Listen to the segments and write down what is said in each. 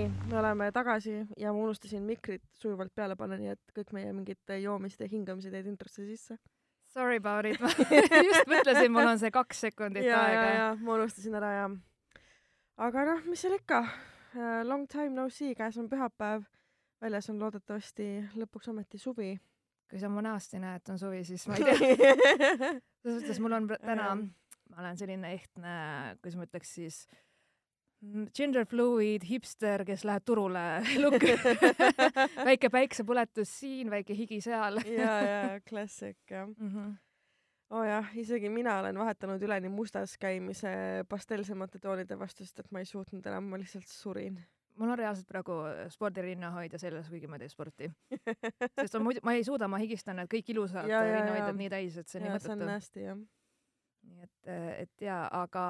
nii, me oleme tagasi ja ma unustasin mikrit sujuvalt peale panna, nii et kõik meie mingid joomised ja hingamised jäid introsse sisse. Sorry about it, ma just mõtlesin, mul on see kaks sekundit ja, ja, aega. ja ma unustasin ära ja. aga noh, mis seal ikka, long time no see, käes on pühapäev, väljas on loodetavasti lõpuks ometi suvi. kui sa mu näost ei näe, et on suvi, siis ma ei tea. selles mõttes mul on täna ma olen selline ehtne, kuidas ma ütleks siis, gender fluid hipster, kes läheb turule look. väike päiksepõletus siin, väike higi seal ja, ja klassik jah. mm. -hmm. oo oh jah, isegi mina olen vahetanud üleni mustas käimise pastellsemate toonide vastu, sest et ma ei suutnud enam, ma lihtsalt surin. mul on reaalselt praegu spordirinnahoidja seljas, kuigi ma ei tee sporti. sest on muidu, ma ei suuda, ma higistan need kõik ilusad ja. rinnahoidjad nii täis, et see on nii mõttetu. nii et, et jaa, aga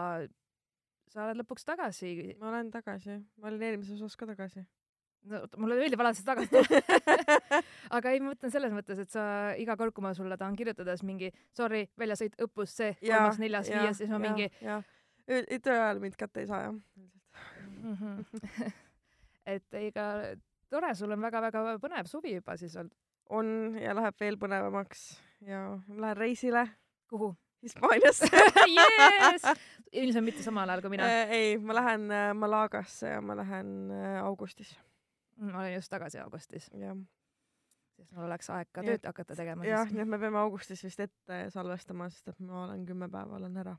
sa oled lõpuks tagasi. ma olen tagasi, ma olin eelmises osas ka tagasi. no mulle meeldib alati tagasi tulla. aga ei, ma mõtlen selles mõttes, et sa iga kord, kui ma sulle tahan kirjutada, siis mingi sorry, väljasõit õppus see, kolmas, neljas, viies, siis ma mingi. jah, töö ajal mind kätte ei saa jah. Mhm. et ega tore, sul on väga-väga põnev suvi juba siis olnud. on ja läheb veel põnevamaks ja lähen reisile kuhu? Hispaaniasse Yes! ilmselt mitte samal ajal kui mina. Äh, ei, ma lähen äh, Malagasse ja ma lähen äh, augustis, ma olen just tagasi augustis, jah. siis mul oleks aeg ka tööd hakata tegema jah, nii et me peame augustis vist ette salvestama,. sest et ma olen kümme päeva olen ära.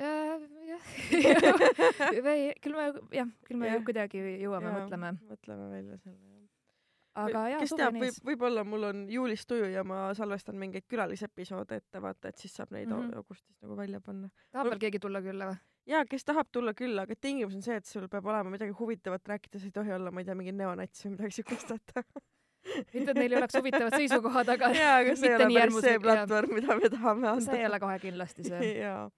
Jah, küll me jah, küll me Jah. kuidagi jõuame, mõtleme, mõtleme välja selle. Aga jaa, kes teab, võib võib-olla mul on juulis tuju ja ma salvestan mingeid külalisepisoode ette, vaata, et siis saab neid mm. -hmm. augustis nagu välja panna. tahab veel keegi tulla külla või? ja kes tahab tulla külla, aga tingimus on see, et sul peab olema midagi huvitavat rääkida, see ei tohi olla, ma ei tea, mingi neonats või midagi siukest, vaata. mitte, et neil ei oleks huvitavad seisukohad, aga jaa, aga see ei ole päris see platvorm, mida me tahame anda. see ei ole kohe kindlasti see. jaa.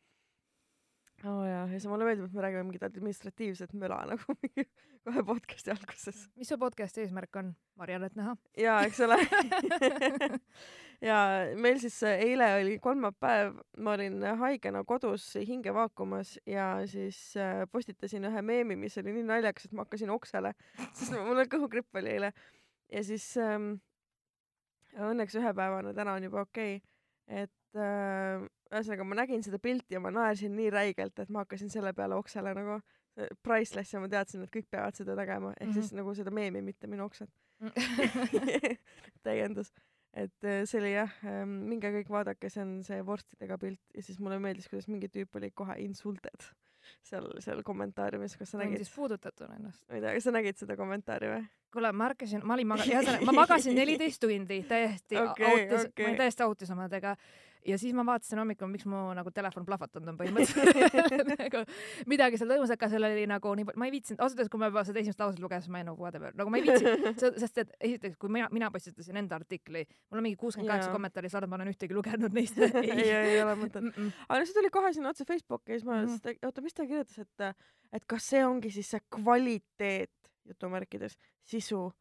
Oo oh, jaa, ja see mulle meeldib, et me räägime mingit administratiivset möla nagu mingi kohe podcast'i alguses. mis su podcast'i eesmärk on? Mariannet näha? jaa, eks ole. ja meil siis äh, eile oli kolmapäev, ma olin haigena kodus hinge vaakumas ja siis äh, postitasin ühe meemi, mis oli nii naljakas, et ma hakkasin oksele, sest mul oli kõhugripp oli eile ja siis ähm, õnneks ühepäevane, täna on juba okei okay., et äh, ühesõnaga ma nägin seda pilti ja ma naersin nii räigelt, et ma hakkasin selle peale oksele nagu äh, priceless ja ma teadsin, et kõik peavad seda tegema, ehk siis Mhm. nagu seda meemi, mitte minu oksed. täiendus, et äh, see oli jah, minge kõik vaadake, see on see vorstidega pilt ja siis mulle meeldis, kuidas mingi tüüp oli kohe insulted seal, seal kommentaariumis, kas sa nägid siis, puudutatud ennast. ma ei tea, kas sa nägid seda kommentaari või? kuule, ma ärkasin, ma olin maga-, ühesõnaga ma magasin neliteist tundi täiesti Okei, autis-, okei. ma olin täiesti autis omadega ja siis ma vaatasin hommikul, miks mu nagu telefon plahvatanud on põhimõtteliselt nagu midagi seal toimus, aga seal oli nagu nii palju, ma ei viitsinud, ausalt öeldes, kui ma juba seda esimest lauset lugesin, ma jäin nagu whatever, nagu ma ei viitsinud, sest et esiteks, kui mina, mina postitasin enda artikli, mul on mingi kuuskümmend kaheksa kommentaari saanud, ma olen ühtegi lugenud neist. ei, ei ole mõtet. Mm -mm. aga no see tuli kohe sinna otse Facebooki ja siis ma mm -hmm., oota, mis ta kirjutas, et, et kas see ongi siis see kvaliteet jutumärkides sisu,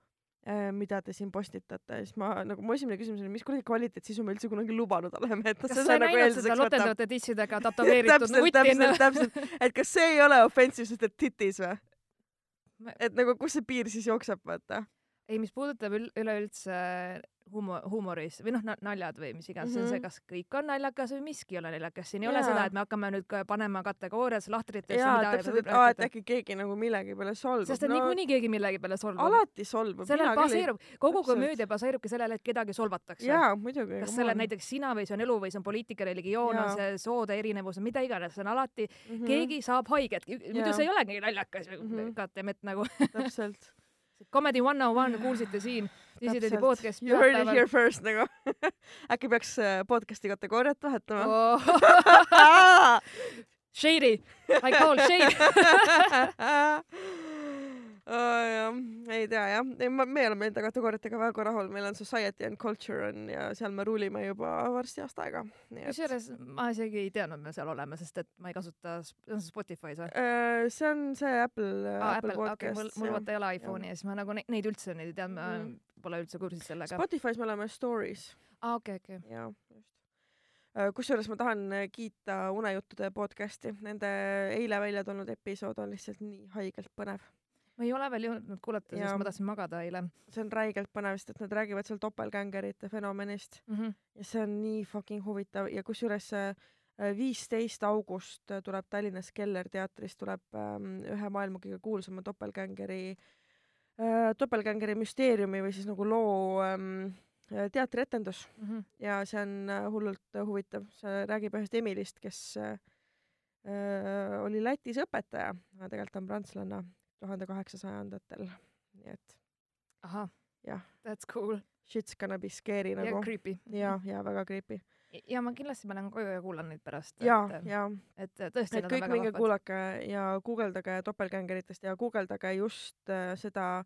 mida te siin postitate siis ma nagu mu esimene küsimus oli, mis kuradi kvaliteetsisu me üldse kunagi lubanud oleme, et kas sa ei nagu näinud seda lotendavate tissidega tätoveeritud täpselt, vutti täpselt, täpselt, et kas see ei ole offensive, sest et titis või? Et nagu kus see piir siis jookseb, vaata. ei, mis puudutab ül- üleüldse humo-, huumoris või noh, naljad või mis iganes mm, -hmm. see on see, Mhm. kas kõik on naljakas või miski ei ole naljakas, siin ei ole Jaa. seda, et me hakkame nüüd panema kategooriasse lahtritesse, jaa, täpselt, et aa, et äkki keegi nagu millegi peale solvub. sest et no, niikuinii keegi millegi peale solvub. alati solvub. sellel baseerub, kogu komöödia baseerubki sellele, et kedagi solvatakse. jaa, muidugi. kas selle näiteks sina või see on elu või see on poliitika, religioon, on see soode erinevus, mida iganes, see on alati mm, -hmm. keegi saab haiget, muidu see ei olegi naljakas mm -hmm., goddammit nagu. täpselt. Comedy one on one kuulsite siin, Dissidenti podcast You heard it here first nagu. äkki peaks äh, podcast'i kategooriat vahetama oh. Shady, I call shade. oh, jah, ei tea jah, me oleme enda kategooriatega väga rahul, meil on society and culture on ja seal me ruulime juba varsti aasta aega. kusjuures ma isegi ei teadnud, me seal oleme, sest et ma ei kasuta, see on Spotify's või? Äh, see on see Apple aa, Apple Apple, okei, podcast mul, mul jah. vaata ei ole iPhone'i ja siis ma nagu neid, neid üldse neid ei teadnud, ma Mhm. Pole üldse kursis sellega. Spotify's me oleme stories aa, okei, okei. jaa, just. kusjuures ma tahan äh, kiita Unejuttude podcast'i, nende eile välja tulnud episood on lihtsalt nii haigelt põnev. ma ei ole veel jõudnud kuulata, sest ma tahtsin magada eile see on räigelt põnev, sest et nad räägivad seal doppelgängerite fenomenist mm. -hmm. ja see on nii fucking huvitav ja kusjuures see viisteist august äh, tuleb Tallinnas Keller teatris tuleb ähm, ühe maailma kõige kuulsama doppelgängeri äh,, doppelgängeri müsteeriumi või siis nagu loo ähm, äh, teatrietendus. Mm -hmm. ja see on äh, hullult äh, huvitav, see räägib ühest Emilist, kes äh, äh, oli Lätis õpetaja, aga tegelikult on prantslane tuhande kaheksasajandatel, nii et ahah, that's cool. Shit's gonna be scary ja nagu. creepy. ja, ja väga creepy. Ja ma kindlasti lähen koju ja kuulan neid pärast. ja, ja et tõesti, et kõik minge. kuulake ja guugeldage doppelgängeritest ja guugeldage just äh, seda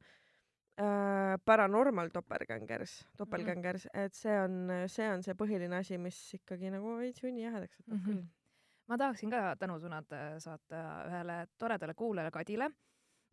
äh, paranormal doppelgängers, doppelgängers, et see on, see on see põhiline asi, mis ikkagi nagu veits junnijähedaks võtab Mhm. küll. ma tahaksin ka tänusõnad äh, saata ühele toredale kuulajale Kadile,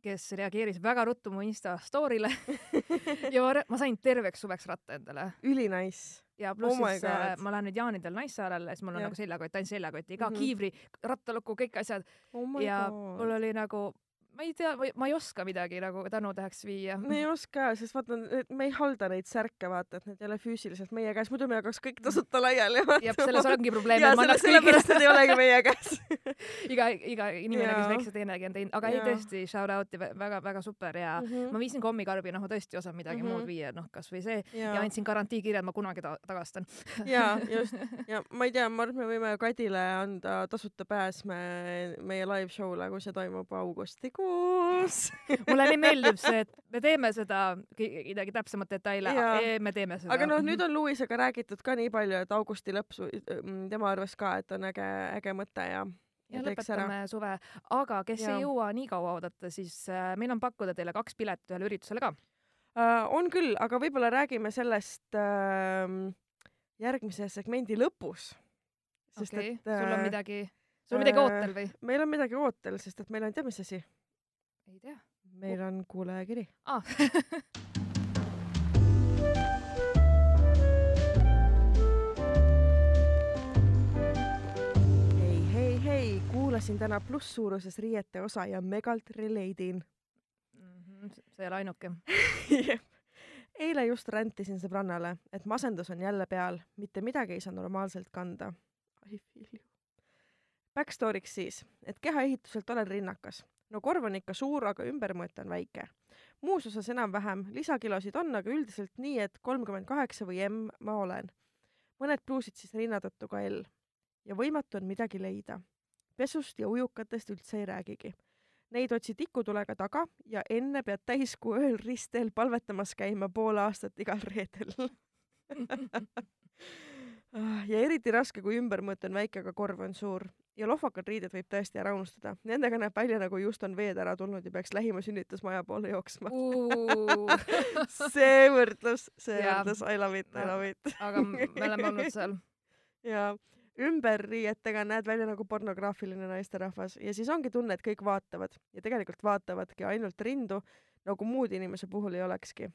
kes reageeris väga ruttu mu Insta story'le ja ma, ma sain terveks suveks ratta endale ülinais. Ja pluss Oh siis äh, ma lähen nüüd jaanidel Naissaarele, siis mul on Jah. nagu seljakott, ainult seljakott, iga Mhm. kiivri, rattalukku, kõik asjad oh ja god mul. oli nagu, ma ei tea, ma ei oska midagi nagu tänutäheks viia. me ei oska, sest vaata, me ei halda neid särke, vaata, et need ei ole füüsiliselt meie käes, muidu me jagaks kõik tasuta laiali. ja selles ongi probleem, ja ma selle, sellepärast need ei olegi meie käes. iga, iga inimene, kes väikse teenegi on teinud, aga ei Jaa. tõesti, shout out'i väga-väga super ja ma viisin kommikarbi, noh, ma tõesti ei osanud midagi mm Mhm. -hmm. muud viia, noh, kasvõi see ja, ja ja andsin garantiikirja, et ma kunagi ta tagastan. ja just ja ma ei tea, ma arvan, et me võime Kadile anda tasuta pääs me meie live show'le, kui see toimub augustikuus. mulle nii meeldib see, et me teeme seda, midagi täpsemat detaile me teeme seda. aga noh, nüüd on Luisega räägitud ka nii palju, et augusti lõpp su- tema arvas ka, et on äge, äge mõte ja ja ja teeks ära. lõpetame suve, aga kes Jaa. ei jõua nii kaua oodata, siis äh, meil on pakkuda teile kaks piletit ühele üritusele ka. Uh, on küll, aga võib-olla räägime sellest uh, järgmise segmendi lõpus. okei, et sul on äh, midagi, sul on midagi äh, ootel või? meil on midagi ootel, sest et meil on, tead mis asi? Ei tea meil on kuulajakiri. ah. hei, hei, hei, kuulasin täna plusssuuruses riiete osa ja megalt relate'in. Mhm, see ei ole ainuke. eile just räntisin sõbrannale, et masendus on jälle peal, mitte midagi ei saa normaalselt kanda. I feel you. Backstory'ks siis, et kehaehituselt olen rinnakas. No korv on ikka suur, aga ümbermõõt on väike. muus osas enam-vähem, lisakilosid on, aga üldiselt nii, et kolmkümmend kaheksa või M ma olen. mõned pluusid siis rinna tõttu ka L. ja võimatu on midagi leida. pesust ja ujukatest üldse ei räägigi Neid otsi tikutulega taga ja enne pead täiskuu ööl ristteel palvetamas käima pool aastat igal reedel. ja eriti raske, kui ümbermõõt on väike, aga korv on suur ja lohvakad riided võib tõesti ära unustada. Nendega näeb välja nagu just on veed ära tulnud ja peaks lähima sünnitusmaja poole jooksma. see võrdlus, see Jaa. võrdlus, I love it, I love it. aga me oleme olnud seal. ja ümberriietega näed välja nagu pornograafiline naisterahvas ja siis ongi tunne, et kõik vaatavad ja tegelikult vaatavadki ainult rindu, nagu muud inimese puhul ei olekski.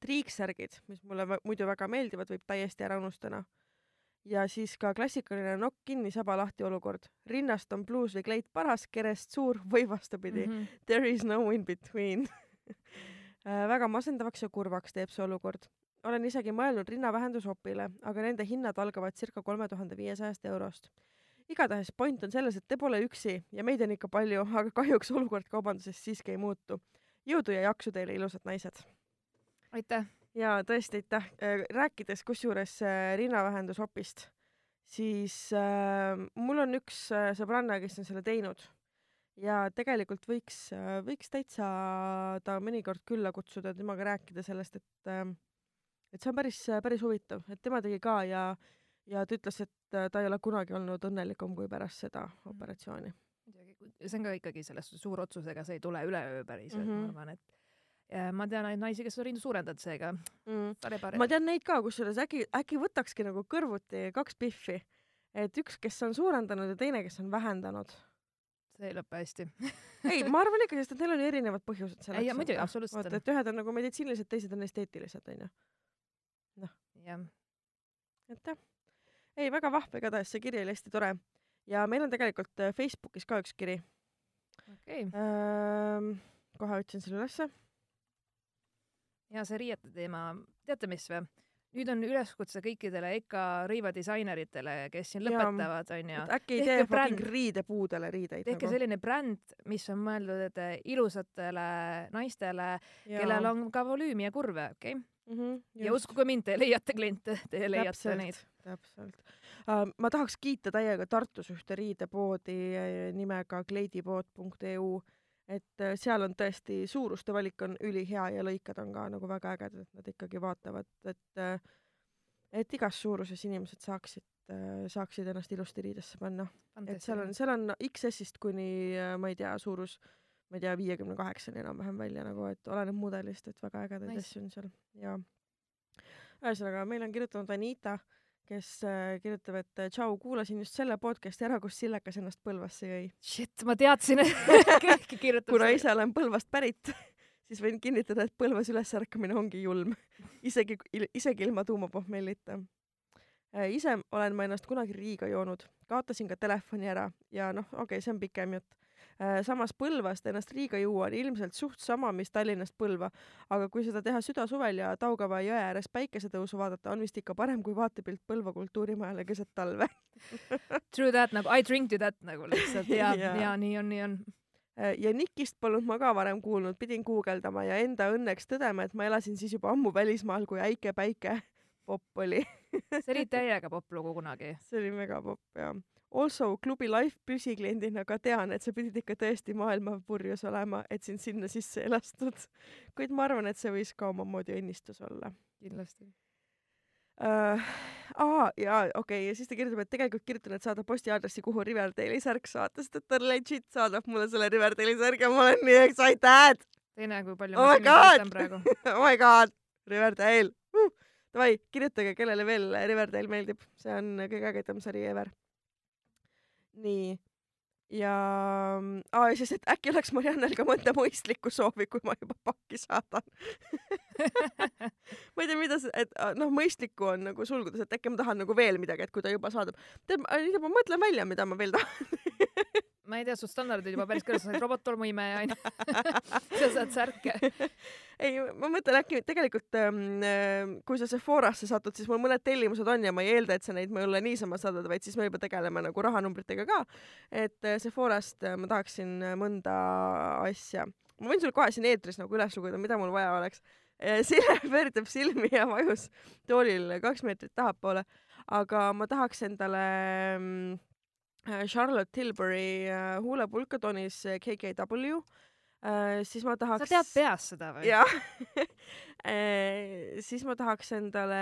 triiksärgid, mis mulle muidu väga meeldivad, võib täiesti ära unustada. Ja siis ka klassikaline nokk kinni, saba lahti olukord. rinnast on pluus või kleit paras, kerest suur või vastupidi. Mhm. There is no in between Äh, väga masendavaks ja kurvaks teeb see olukord. olen isegi mõelnud rinnavähendusopile, aga nende hinnad algavad circa kolme tuhande viiesajast eurost. igatahes point on selles, et te pole üksi ja meid on ikka palju, aga kahjuks olukord kaubanduses siiski ei muutu. jõudu ja jaksu teile, ilusad naised! aitäh. Ja tõesti aitäh, rääkides kusjuures äh, rinnavähendusopist, siis äh, mul on üks äh, sõbranna, kes on selle teinud ja tegelikult võiks, võiks täitsa ta mõnikord külla kutsuda temaga rääkida sellest, et äh, et see on päris, päris huvitav, et tema tegi ka ja ja ta ütles, et äh, ta ei ole kunagi olnud õnnelikum kui pärast seda operatsiooni. see on ka ikkagi selles suur otsus, ega see ei tule üleöö päriselt mm, Mhm. -hmm. ma arvan, et ma tean ainult naisi, kes on rindu suurendanud, seega Mm. pare-pare. ma tean neid ka, kusjuures äkki, äkki võtakski nagu kõrvuti kaks Biffi, et üks, kes on suurendanud ja teine, kes on vähendanud. see ei lõpe hästi. ei, ma arvan ikka, sest et neil on erinevad põhjused selleks. ei, muidugi, absoluutselt vaata, on. et ühed on nagu meditsiinilised, teised on esteetilised, onju. jah, et jah, ei väga vahva igatahes, see kiri oli hästi tore ja meil on tegelikult äh, Facebookis ka üks kiri okei okay.. ähm,. kohe otsin selle ülesse. Ja see riiete teema, teate mis või? nüüd on üleskutse kõikidele EKA rõivadisaineritele, kes siin Jaa. lõpetavad, onju. äkki ei tee fucking riidepuudele riideid tehke nagu. selline bränd, mis on mõeldud et ilusatele naistele, kellel on ka volüümi ja kurve, okei okay?? mm. -hmm, ja uskuge mind, te leiate kliente, te leiate neid. täpselt uh,. ma tahaks kiita täiega Tartus ühte riidepoodi eh, nimega kleidipood.eu, et eh, seal on tõesti suuruste valik on ülihea ja lõiked on ka nagu väga ägedad, et nad ikkagi vaatavad, et eh, et igas suuruses inimesed saaksid, saaksid ennast ilusti riidesse panna, et seal on, seal on XS-ist kuni ma ei tea, suurus ma ei tea, viiekümne kaheksani enam-vähem välja nagu, et oleneb mudelist, et väga ägedaid Nice. asju on seal ja ühesõnaga meil on kirjutanud Anita, kes äh, kirjutab, et äh, tšau, kuulasin just selle podcast'i ära, kus Sillekas ennast Põlvasse jõi. Shit, ma teadsin, keegi kirjutab kuna ise olen Põlvast pärit, siis võin kinnitada, et Põlvas ülesärkamine ongi julm, isegi, isegi ilma tuumapohmellita. ise olen ma ennast kunagi Riiga joonud, kaotasin ka telefoni ära ja noh, okei okay,, see on pikem jutt. Samas Põlvast ennast Riiga juua on ilmselt suht sama, mis Tallinnast Põlva, aga kui seda teha südasuvel ja Taugava jõe ääres päikesetõusu vaadata, on vist ikka parem kui vaatepilt Põlva kultuurimajale keset talve. True that nagu I drink to that nagu lihtsalt ja Jaa. ja nii on, nii on. ja Nikist polnud ma ka varem kuulnud, pidin guugeldama ja enda õnneks tõdema, et ma elasin siis juba ammu välismaal, kui Äike Päike popp oli. see oli täiega popp lugu kunagi. see oli megapopp ja Also klubi live püsikliendina ka tean, et sa pidid ikka tõesti maailma purjus olema, et sind sinna sisse elastud. kuid ma arvan, et see võis ka omamoodi õnnistus olla kindlasti. uh,. aa jaa, okei okay. ja siis ta kirjutab, et tegelikult kirjutan, et saada postiaadressi, kuhu Riverdale'i särk saata, sest et ta legit saadab mulle selle Riverdale'i särgi ja ma olen nii excited. teine, kui palju Oh ma God! pistan praegu. oh my god, Riverdale uh!. Davai, kirjutage, kellele veel Riverdale meeldib, see on kõige ägedam sari ever. nii. ja, aa ja siis, et äkki oleks Mariannel ka mõnda mõistlikku soovi, kui ma juba pakki saadan. ma ei tea, mida see, et ah, noh, mõistlikku on nagu sulgudes, et äkki ma tahan nagu veel midagi, et kui ta juba saadab. tead, ma mõtlen välja, mida ma veel tahan. Ma ei tea, su standardid juba päris kõrged, sa said robottolmuimeja onju. sa saad särke. ei, ma mõtlen äkki tegelikult ähm,, kui sa Sephorasse satud, siis mul mõned tellimused on ja ma ei eelda, et sa neid mulle niisama saadad, vaid siis me juba tegeleme nagu rahanumbritega ka. et äh, Sephorast äh, ma tahaksin äh, mõnda asja, ma võin sulle kohe siin eetris nagu üles lugeda, mida mul vaja oleks. Sille pöördab silmi ja vajus toolil kaks meetrit tahapoole, aga ma tahaks endale äh, Charlotte Tilbury äh, huulepulka toonis äh, KKW. siis ma sa tahaks. tead peast seda või? jah siis ma tahaks endale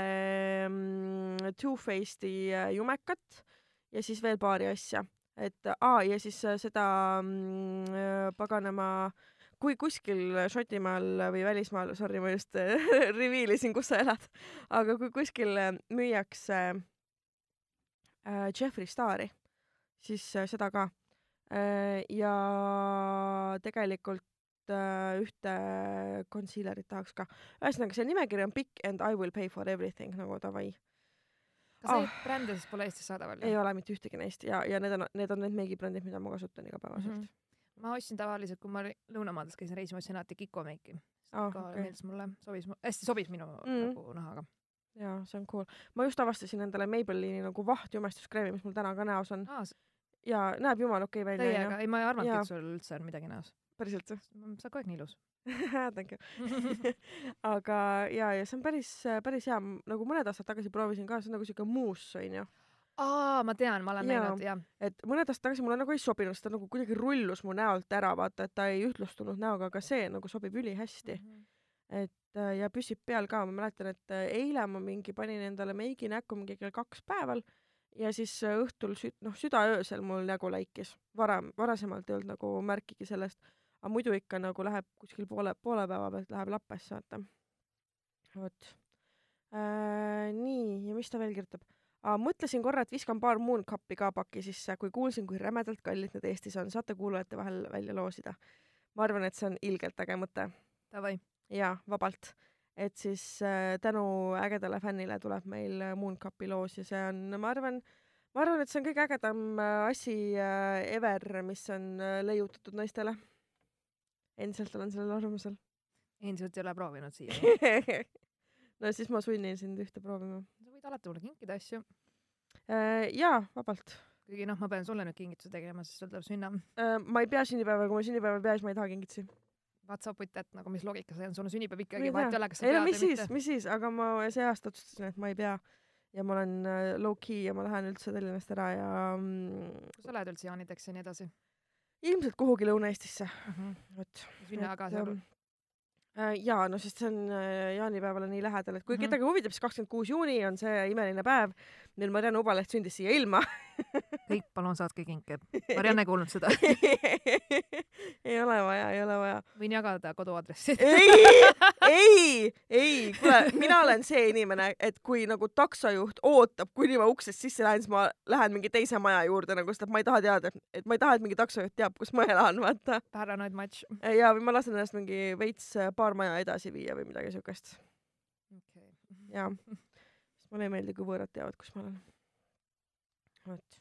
mm, Too Faced'i äh, jumekat ja siis veel paari asja, et aa ja siis äh, seda mm, äh, paganama kui kuskil Šotimaal või välismaal, sorry, ma just äh, reveal isin, kus sa elad, aga kui kuskil äh, müüakse äh, Jeffree Stari, siis äh, seda ka äh,. ja tegelikult äh, ühte concealerit tahaks ka. ühesõnaga, see nimekiri on pikk and I will pay for everything nagu davai. kas neid Ah. brände siis pole Eestis saadaval? ei ole mitte ühtegi neist ja, ja need on, need on need meigibrändid, mida ma kasutan igapäevaselt mm. Mhm. ma ostsin tavaliselt, kui ma lõunamaades käisin reisimas, ostsin alati Kiko meiki. Ah, ka okei. meeldis mulle, sobis, hästi sobis minu Mhm. nagu nahaga. -hmm. jaa, see on cool. ma just avastasin endale Maybellini nagu vahtjumestuskreemi, mis mul täna ka näos on aa, ja näeb jumala okei välja täiega, ei ma ei arvanudki, et sul üldse on midagi näos. päriselt või? sa oled kogu aeg nii ilus. Thank you. aga ja, ja see on päris, päris hea, nagu mõned aastad tagasi proovisin ka, see on nagu siuke muuss onju. aa, ma tean, ma olen Jaa. näinud, jah. et mõned aastad tagasi mulle nagu ei sobinud, sest ta nagu kuidagi rullus mu näolt ära, vaata, et ta ei ühtlustunud näoga, aga see nagu sobib ülihästi. et äh, ja püsib peal ka, ma mäletan, et eile ma mingi panin endale meigi näkku mingi kell kaks päeval ja siis äh, õhtul sü-, noh südaöösel mul nägu läikis. varem, varasemalt ei olnud nagu märkigi sellest, aga muidu ikka nagu läheb kuskil poole, poole päeva pealt läheb lappesse, vaata. vot äh,. nii, ja mis ta veel kirjutab? Mõtlesin korra, et viskan paar Mooncup'i ka paki sisse, kui kuulsin, kui rämedalt kallid need Eestis on, saate kuulajate vahel välja loosida. ma arvan, et see on ilgelt äge mõte Davai. jaa, vabalt. Et siis äh, tänu ägedale fännile tuleb meil äh, Mooncup'i loos ja see on, ma arvan, ma arvan, et see on kõige ägedam äh, asi ever, mis on leiutatud naistele. endiselt olen sellel arvamusel endiselt ei ole proovinud siiani. no siis ma sunnin sind ühte proovima sa võid alati mulle kinkida asju, jaa, vabalt kuigi noh, ma pean sulle nüüd kingituse tegema, sest sul tuleb sünna. ma ei pea sünnipäeva, kui ma sünnipäeva ei pea, siis ma ei taha kingitusi. What's up with that, nagu mis loogika see on, sul on sünnipäev ikkagi, vahet ei ole, kas sa ei no pead mis või siis mitte,. mis siis, aga ma see aasta otsustasin, et ma ei pea ja ma olen äh, low-key ja ma lähen üldse Tallinnast ära ja mm, kus sa lähed üldse jaanideks ja nii edasi ilmselt kuhugi Lõuna-Eestisse, mm? -hmm. vot. sünna ka seal. jaa, no sest see on äh, jaanipäevale nii lähedal, et kui Mhm. kedagi huvitab, siis kakskümmend kuus juuni on see imeline päev, mil Marianne Ubaleht sündis siia ilma kõik palun saatke kinke. Marianne ei kuulnud seda. ei ole vaja, ei ole vaja. võin jagada koduaadressi. ei, ei, ei, kuule, mina olen see inimene, et kui nagu taksojuht ootab, kuni ma uksest sisse lähen, siis ma lähen mingi teise maja juurde nagu, sest et ma ei taha teada, et ma ei taha, et mingi taksojuht teab, kus ma elan, vaata. Paranoid match. ja, või ma lasen ennast mingi veits äh, paar maja edasi viia või midagi siukest. okei. jaa. Mulle ei meeldi, kui võõrad teavad, kus ma olen. vot.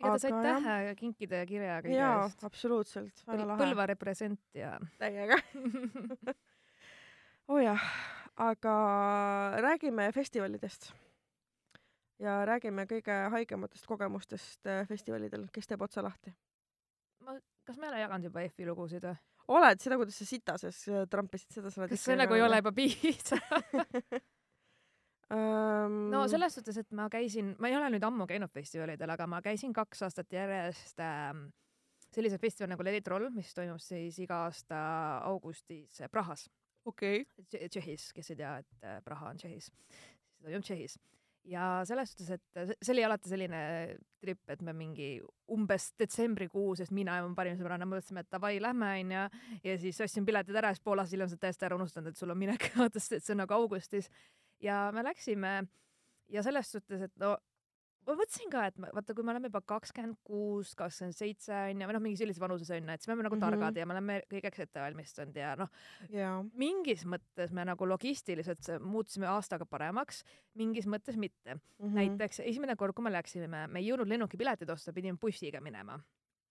igatahes Aga aitäh kinkide ja kirja kõige jaa eest., absoluutselt, väga lahe. Põlva represent ja täiega. oo oh jah, aga räägime festivalidest ja räägime kõige haigematest kogemustest äh, festivalidel, kes teeb otsa lahti. ma, kas me ei ole jaganud juba F-i lugusid või? oled seda, kuidas sa sita sees äh, trampisid, seda sa oled kas see nagu ei ole juba piisav? um... no selles suhtes, et ma käisin, ma ei ole nüüd ammu käinud festivalidel, aga ma käisin kaks aastat järjest ähm, sellisel festivalil nagu Lady Troll, mis toimub siis iga aasta augustis Prahas, okei. Tšehhis, kes ei tea, et äh, Praha on Tšehhis, siis ta toimub Tšehhis. ja selles suhtes, et see- see oli alati selline trip, et me mingi umbes detsembrikuu, sest mina ja mu parim sõbranna mõtlesime, et davai, lähme onju, ja siis ostsin piletid ära siis pool aastat hiljem sa oled täiesti ära unustanud, et sul on minek, vaata, sest see on nagu augustis ja me läksime ja selles suhtes, et no ma mõtlesin ka, et ma- vaata, kui me oleme juba kakskümmend kuus, kakskümmend seitse onju või noh, mingi sellises vanuses onju, et siis me oleme nagu Mhm. targad ja me oleme kõigeks ette valmistunud ja noh, jaa mingis mõttes me nagu logistiliselt se- muutusime aastaga paremaks, mingis mõttes mitte mm. Mhm. -hmm. näiteks esimene kord, kui me läksime, me ei jõudnud lennukipiletit osta, pidime bussiga minema.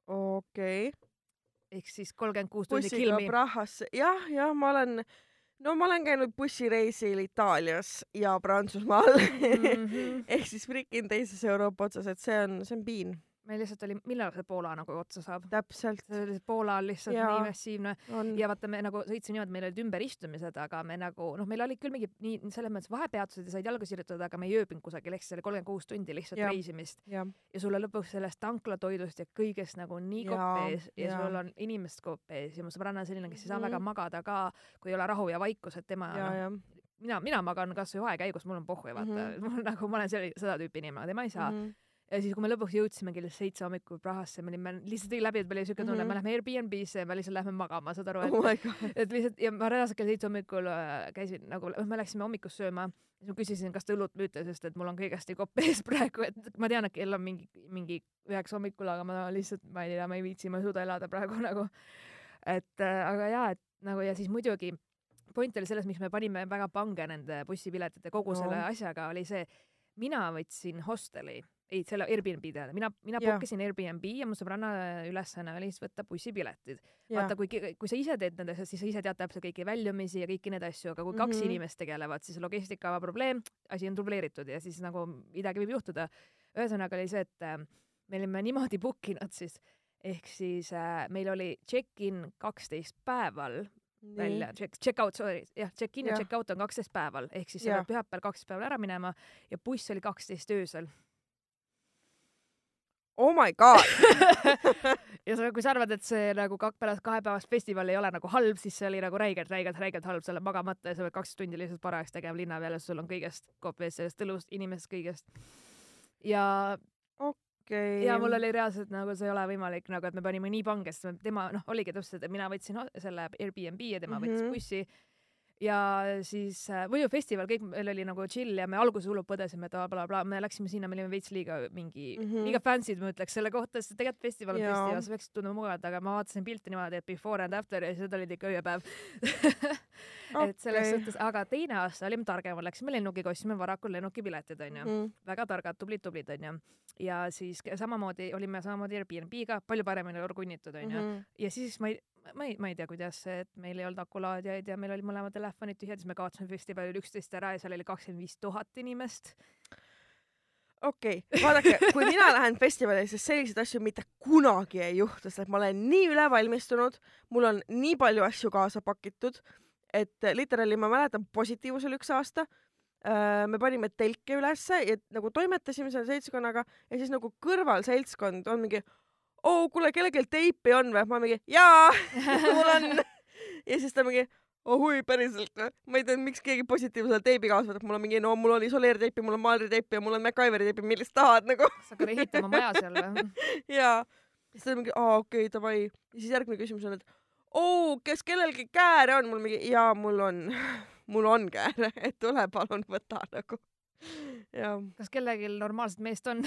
okei ehk siis kolmkümmend kuus tundi bussiga. Prahasse, jah, jah, ma olen, no ma olen käinud bussireisil Itaalias ja Prantsusmaal Mhm. ehk siis frikin teises Euroopa otsas, et see on, see on piin, meil lihtsalt oli, millal see Poola nagu otsa saab? täpselt see oli Poola on lihtsalt Jaa. nii massiivne on. ja vaata, me nagu sõitsime niimoodi, meil olid ümberistumised, aga me nagu noh, meil olid küll mingi nii selles mõttes vahepeatused ja said jalga sirutada, aga me ei ööbinud kusagil, ehk siis oli kolmkümmend kuus tundi lihtsalt Jah. reisimist ja sulle lõpuks sellest tanklatoidust ja kõigest nagu nii kopp ees ja jaa. sul on inimest kopp ees ja mu sõbranna on selline, kes ei saa Mhm. väga magada ka, kui ei ole rahu ja vaikus, et tema ja, ja mina, mina magan kasvõi vahekäigus, mul on pohhu ja vaata mm, Mhm. -hmm. mul nagu ma olen selline, seda tüüpi inimene, tema ei saa mm. Mhm. -hmm. Ja siis, kui me lõpuks jõudsime kell seitse hommikul Prahasse, me olime lihtsalt läbi, et meil oli siuke tunne mm, -hmm. Mhm. me lähme Airbnb-sse ja me lihtsalt lähme magama, saad aru, et oh et lihtsalt ja ma reaalselt kell seitse hommikul äh, käisin nagu, me läksime hommikust sööma, siis ma küsisin, kas te õlut müüte, sest et mul on kõigest kopp ees praegu, et ma tean, et kell on mingi, mingi üheksa hommikul, aga ma lihtsalt, ma ei tea, ma ei viitsi, ma ei suuda elada praegu nagu. et äh, aga jaa, et nagu ja siis muidugi point oli selles, miks me panime väga pange nende bussipiletite kogu no. selle asjaga, oli see, mina võtsin hosteli, ei selle Airbnb tähendab, mina, mina Jah. book isin Airbnb ja mu sõbranna ülesanne oli siis võtta bussipiletid. jah vaata, kui, kui sa ise teed nende asjad, siis sa ise tead täpselt kõiki väljumisi ja kõiki neid asju, aga kui kaks Mhm. inimest tegelevad, siis logistika probleem, asi on dubleeritud ja siis nagu midagi võib juhtuda. ühesõnaga oli see, et äh, me olime niimoodi book inud siis, ehk siis äh, meil oli check-in kaksteist päeval välja, check, check-out, sorry, jah, check-in ja Jah. check-out on kaksteist päeval, ehk siis sa pead pühapäeval kaksteist päeval ära minema ja buss oli kaksteist öösel. Oh my god, ja sa, kui sa arvad, et see nagu kak-, pärast kahepäevast festivali ei ole nagu halb, siis see oli nagu räigelt, räigelt, räigelt halb, sa oled magamata ja sa pead kaks tundi lihtsalt parajaks tegema linna peal ja sul on kõigest kopp ees, sellest õlust, inimesest, kõigest. ja, okei. ja mul oli reaalselt nagu see ei ole võimalik nagu, et me panime nii pange, sest tema noh, oligi täpselt, et mina võtsin selle Airbnb ja tema mm -hmm. võttis Mhm. bussi ja siis äh, Võju festival, kõik meil oli nagu chill ja me alguses hullult põdesime, et blablabla, me läksime sinna, me olime veits liiga mingi mm. -hmm. liiga fancy'd ma ütleks selle kohta, sest tegelikult festival on festival, sa peaksid tundma mugavalt, aga ma vaatasin pilte niimoodi, et before and after ja siis olid ikka ööpäev et selles suhtes, aga teine aasta olime targemad, läksime lennukiga, ostsime varakult lennukipiletid onju mm. -hmm. väga targad, tublid, tublid onju. ja siis samamoodi olime samamoodi Airbnb-ga, palju paremini organitud onju mm. -hmm. Ja siis ma ei, ma ei, ma ei tea, kuidas see, et meil ei olnud akulaadijaid ja meil olid mõlemad telefonid tühjad, siis me kaotasime festivalil üksteist ära ja seal oli kakskümmend viis tuhat inimest. okei okay., vaadake, kui mina lähen festivalile, siis selliseid asju mitte kunagi ei juhtu, sest ma olen nii ülevalmistunud, mul on nii palju asju kaasa pakitud, et literaali ma mäletan, positiivus oli üks aasta. me panime telke ülesse ja nagu toimetasime selle seltskonnaga ja siis nagu kõrval seltskond on mingi, oo kuule, kellelgi teipi on või? ma mingi jaa, mul on. ja siis ta mingi ohui, päriselt või? ma ei tea, miks keegi positiivsele teibi kaasa võtab, mul on mingi, no mul on isoleerteipi, mul on maalriteipi ja mul on MacGyveri teipi, millist tahad nagu. sa hakkad ehitama maja seal või? jaa. siis ta mingi, aa okei okay,, davai. ja siis järgmine küsimus on, et oo, kas kellelgi kääre on? mul mingi, jaa, mul on, mul on kääre, et tule palun võta nagu. jaa. kas kellelgi normaalset meest on?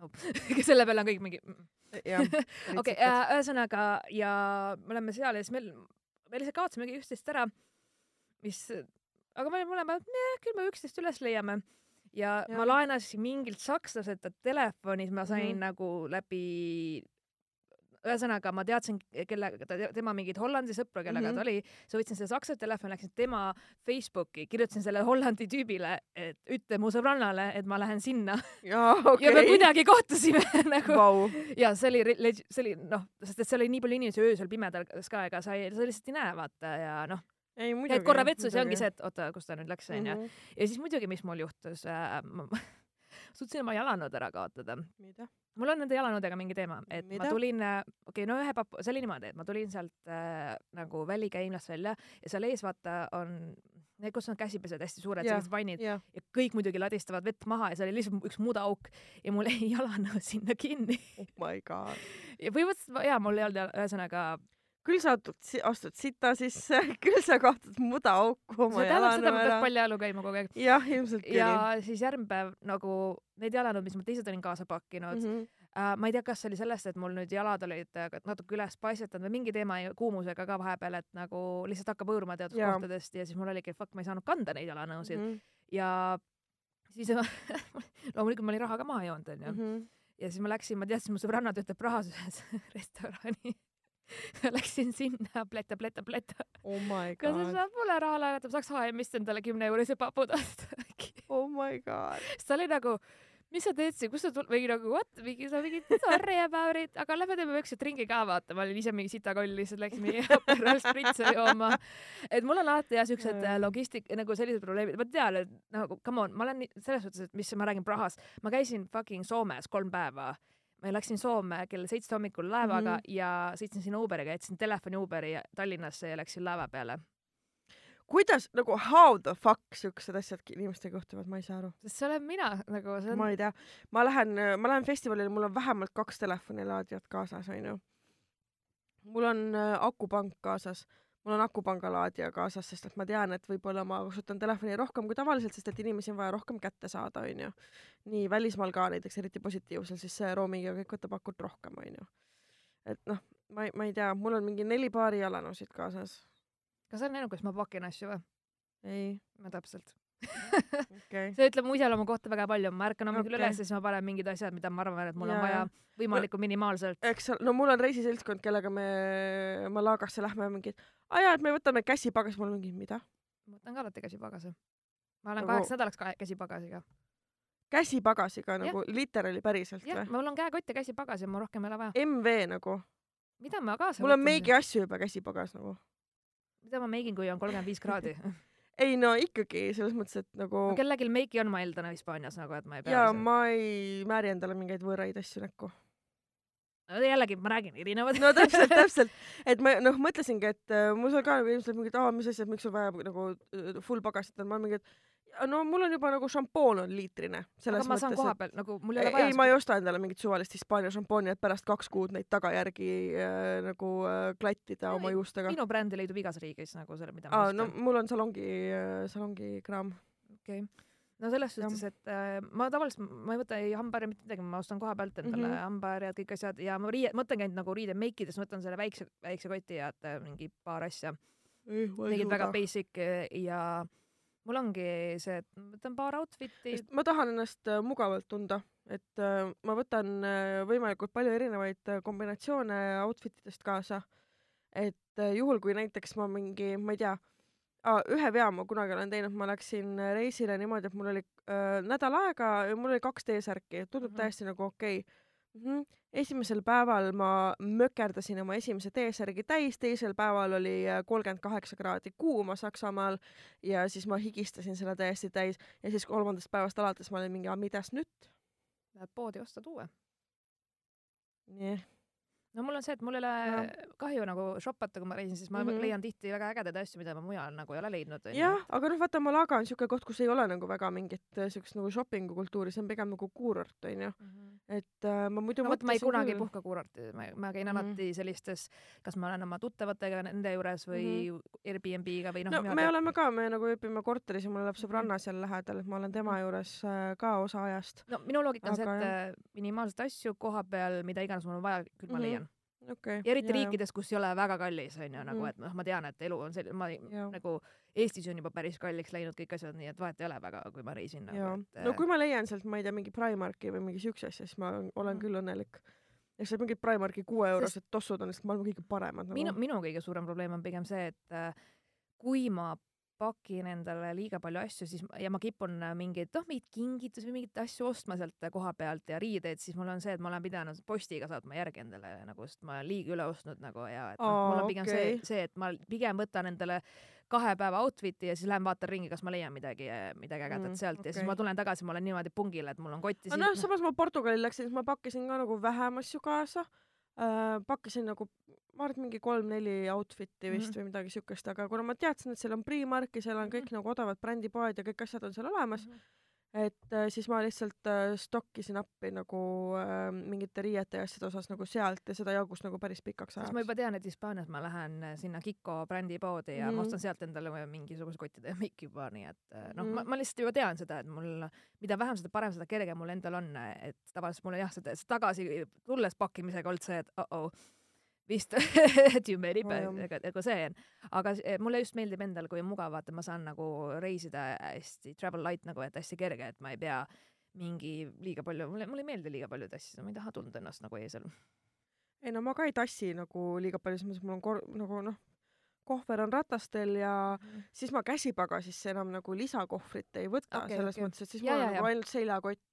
Nope. selle peale on kõik mingi mm. jah. okei, ühesõnaga ja me oleme seal ja siis meil, me lihtsalt kaotasimegi üksteist ära, mis, aga me olime mõlemad, küll me üksteist üles leiame. ja, ja ma laenasin mingilt sakslaselt telefonis, ma sain mm nagu läbi ühesõnaga ma teadsin, kellega ta, tema mingeid Hollandi sõpru, kellega mm Mhm. -hmm. ta oli, siis võtsin selle saksa telefoni, läksin tema Facebooki, kirjutasin selle Hollandi tüübile, et ütle mu sõbrannale, et ma lähen sinna okay. ja me kuidagi kohtusime nagu Vau. ja see oli, see oli noh, sest et seal oli nii palju inimesi öösel pimedas ka, ega sa ei, sa lihtsalt ei näe, vaata ja noh, käid korra vetsus ja ongi see, et oota, kus ta nüüd läks, onju. -hmm. ja siis muidugi, mis mul juhtus äh,, ma suutsin oma jalanõud ära kaotada. mul on nende jalanõudega mingi teema, et Mida? Ma tulin, okei okay,, no ühe papu, see oli niimoodi, et ma tulin sealt äh, nagu välikäimlast välja ja seal ees vaata on need, kus on käsipesed hästi suured, sellised vannid jah. ja kõik muidugi ladistavad vett maha ja seal oli lihtsalt üks mudaauk ja mul jäi jalanõu sinna kinni oh my god. ja põhimõtteliselt jaa, mul ei olnud ühesõnaga küll sa astud, astud sita sisse, küll sa kaotad mudaauku oma tähendab seda, peaks ära. paljajalu käima kogu aeg. jah, ilmselt küll. ja siis järgmine päev nagu need jalanõud, mis ma teised olin kaasa pakkinud mm. -hmm. äh, ma ei tea, kas see oli sellest, et mul nüüd jalad olid äh, natuke üles paisutanud või mingi teema ja kuumusega ka vahepeal, et nagu lihtsalt hakkab hõõruma teatud Jaa. kohtadest ja siis mul oligi, fuck, ma ei saanud kanda neid jalanõusid mm. -hmm. ja siis loomulikult ma olin raha ka maha joonud, onju. Mhm. ja siis ma läksin, ma teadsin, mu sõbranna töötab Prahas ühes restorani. Läksin sinna, pleta, pleta, pleta. oh my kas sa god, saad mulle raha laenata, ma saaks HM-ist endale kümne eurise papu osta äkki. oh my god. siis ta oli nagu, mis sa teed siin, kust sa tuled, mingi nagu what, mingi sa mingi sorry about it, aga lähme teeme väikse ringi ka vaata, ma olin ise mingi sitakoll, lihtsalt läksime Aperol spritse jooma. et mul on alati jah siuksed äh, logistik nagu sellised probleemid, ma tean, et nagu come on, ma olen selles suhtes, et mis ma räägin Prahas, ma käisin fucking Soomes kolm päeva ma läksin Soome kell seitse hommikul laevaga mm. -hmm. ja sõitsin sinna Uberiga, jätsin telefoni Uberi Tallinnasse ja läksin laeva peale. kuidas nagu how the fuck siuksed asjad inimestega juhtuvad, ma ei saa aru. sest see olen mina nagu on ma ei tea, ma lähen, ma lähen festivalile, mul on vähemalt kaks telefonilaadijat kaasas, onju. mul on äh, akupank kaasas, mul on akupanga laadija kaasas, sest et ma tean, et võib-olla ma kasutan telefoni rohkem kui tavaliselt, sest et inimesi on vaja rohkem kätte saada, onju. nii välismaal ka näiteks, eriti positiivsel, siis see roamingiga kõik võtab akut rohkem, onju. et noh, ma ei, ma ei tea, mul on mingi neli paari jalanõusid kaasas. kas sa oled näinud, kuidas ma pakin asju või? ei, ma täpselt. okei. see ütleb mu iseloomu kohta väga palju, ma ärkan hommikul Okei. üles ja siis ma panen mingid asjad, mida ma arvan, et mul on Jaa, vaja võimalikult minimaalselt. eks no mul on reisiseltskond, kellega me Malagasse lähme ja mingid, aa jaa, et me võtame käsipagasi, mul on mingi, mida? ma võtan ka alati käsipagasi. ma olen Nagu- kaheks nädalaks kahe käsipagasiga. käsipagasiga nagu literaali päriselt või? mul on käekott ja käsipagas ja mul rohkem ei ole vaja. MV nagu, mida ma kaasa mul on meigi asju juba käsipagas nagu. mida ma meigin, kui on kolmkümmend viis kraadi? ei no ikkagi selles mõttes, et nagu no kellelgi meiki on, ma eeldan Hispaanias nagu, et ma ei pea ja ise- ma ei määri endale mingeid võõraid asju näkku. No jällegi, ma räägin erinevad. no täpselt, täpselt, et ma noh, mõtlesingi, et äh, mul seal ka nagu inimesed mingid, aa, mis asjad, miks sul vaja nagu äh, full pagasit on, ma mingi, et no mul on juba nagu šampoon on liitrine. aga ma saan koha peal nagu, mul ei ole vaja ei, ma ei osta endale mingit suvalist Hispaania šampooni, et pärast kaks kuud neid tagajärgi äh, nagu äh, klattida No oma juustega. minu brändi leidub igas riigis nagu selle, mida ma aa, no ostan. mul on salongi äh,, salongi kraam. okei. no selles suhtes, et äh, ma tavaliselt, ma ei võta ei hambaharja mitte midagi, ma ostan koha pealt endale mm. -hmm. hambaharjad, kõik asjad ja ma riie, mõtlengi ainult nagu riide meikides, võtan selle väikse, väikse koti ja et äh, mingi paar asja. mingid väga basic äh, ja mul ongi see, et ma võtan paar outfit'i. ma tahan ennast äh, mugavalt tunda, et äh, ma võtan äh, võimalikult palju erinevaid kombinatsioone outfit idest kaasa et juhul, kui näiteks ma mingi, ma ei tea ühe vea ma kunagi olen teinud, ma läksin reisile niimoodi, et mul oli äh, nädal aega ja mul oli kaks T-särki, tundub mm -hmm. täiesti nagu okei okay. Mm. -hmm. esimesel päeval ma mökerdasin oma esimese T-särgi täis, teisel päeval oli äh, kolmkümmend kaheksa kraadi kuuma Saksamaal ja siis ma higistasin selle täiesti täis ja siis kolmandast päevast alates ma olin mingi, midas nüüd? Lähed poodi, ostad uue. nii no mul on see, et mul ei ole kahju nagu shoppata, kui ma reisin, siis ma mm -hmm. leian tihti väga ägedaid asju, mida ma mujal nagu ei ole leidnud. jah, aga noh, vaata Malaga on siuke koht, kus ei ole nagu väga mingit äh, siukest nagu shopping'u kultuuri, see on pigem nagu kuurort, onju mm. -hmm. et äh, ma muidu no, mõtlesin ma ei kunagi küll... ei puhka kuurorti, ma, ma käin mm -hmm. alati sellistes, kas ma olen oma tuttavatega nende juures või mm -hmm. Airbnb-ga või noh. no me oleme ka, me nagu õpime korteris ja mul elab sõbranna seal lähedal, et ma olen tema mhm. juures äh, ka osa ajast. no minu loogika on aga... see, et jah. minimaalselt asju koha peal, mida iganes mul on vaja, küll ma mm -hmm. leian okay, ja eriti ja, riikides, kus ei ole väga kallis, on ju, nagu, mm. et noh, ma tean, et elu on selline, ma ja. nagu Eestis on juba päris kalliks läinud kõik asjad, nii et vahet ei ole väga, kui ma reisin nagu,. Et... no kui ma leian sealt, ma ei tea, mingi Primarki või mingi siukse asja, siis ma olen mm. küll õnnelik. ja seal mingid Primarki kuueeurosed Sest... tossud on lihtsalt maailma kõige paremad nagu.. minu, minu kõige suurem probleem on pigem see, et äh, kui ma pakin endale liiga palju asju, siis ja ma kipun mingeid, noh, mingeid kingitusi või mingeid asju ostma sealt koha pealt ja riideid, siis mul on see, et ma olen pidanud postiga saatma järgi endale nagu, sest ma olen liiga üle ostnud nagu ja et noh, mul on pigem okay. see, see, et ma pigem võtan endale kahe päeva outfit'i ja siis lähen vaatan ringi, kas ma leian midagi, midagi ägedat mm, sealt okay. ja siis ma tulen tagasi, ma olen niimoodi pungil, et mul on kotti. noh, samas ma Portugali läksin, siis ma pakkisin ka nagu vähem asju kaasa äh,. Pakkisin nagu ma arvan, et mingi kolm-neli outfit'i vist mm -hmm. või midagi siukest, aga kuna ma teadsin, et seal on Primark ja seal on kõik mm -hmm. nagu odavad brändipoed ja kõik asjad on seal olemas mm, -hmm et äh, siis ma lihtsalt äh, stokkisin appi nagu äh, mingite riiete ja asjade osas nagu sealt ja seda jagus nagu päris pikaks ajaks. ma juba tean, et Hispaanias ma lähen äh, sinna Kiko brändipoodi ja mm. ma ostan sealt endale mingisuguse kottide miki juba, nii et noh mm., ma, ma lihtsalt juba tean seda, et mul, mida vähem, seda parem, seda kergem mul endal on, et tavaliselt mul on jah, seda tagasi tulles pakkimisega olnud see, et oh-oh vist tüümeri ega, ega see on. aga mulle just meeldib endal, kui mugav, vaata, ma saan nagu reisida hästi travel light nagu, et hästi kerge, et ma ei pea mingi liiga palju, mulle, mulle ei meeldi liiga paljusid asju, ma ei taha tunda ennast nagu eesel. ei no ma ka ei tassi nagu liiga palju, selles mõttes mul on kor-, nagu noh, kohver on ratastel ja mm. siis ma käsipagasisse enam nagu lisakohvrit ei võta okay, selles okay. mõttes, et siis ja, mul on nagu ainult seljakott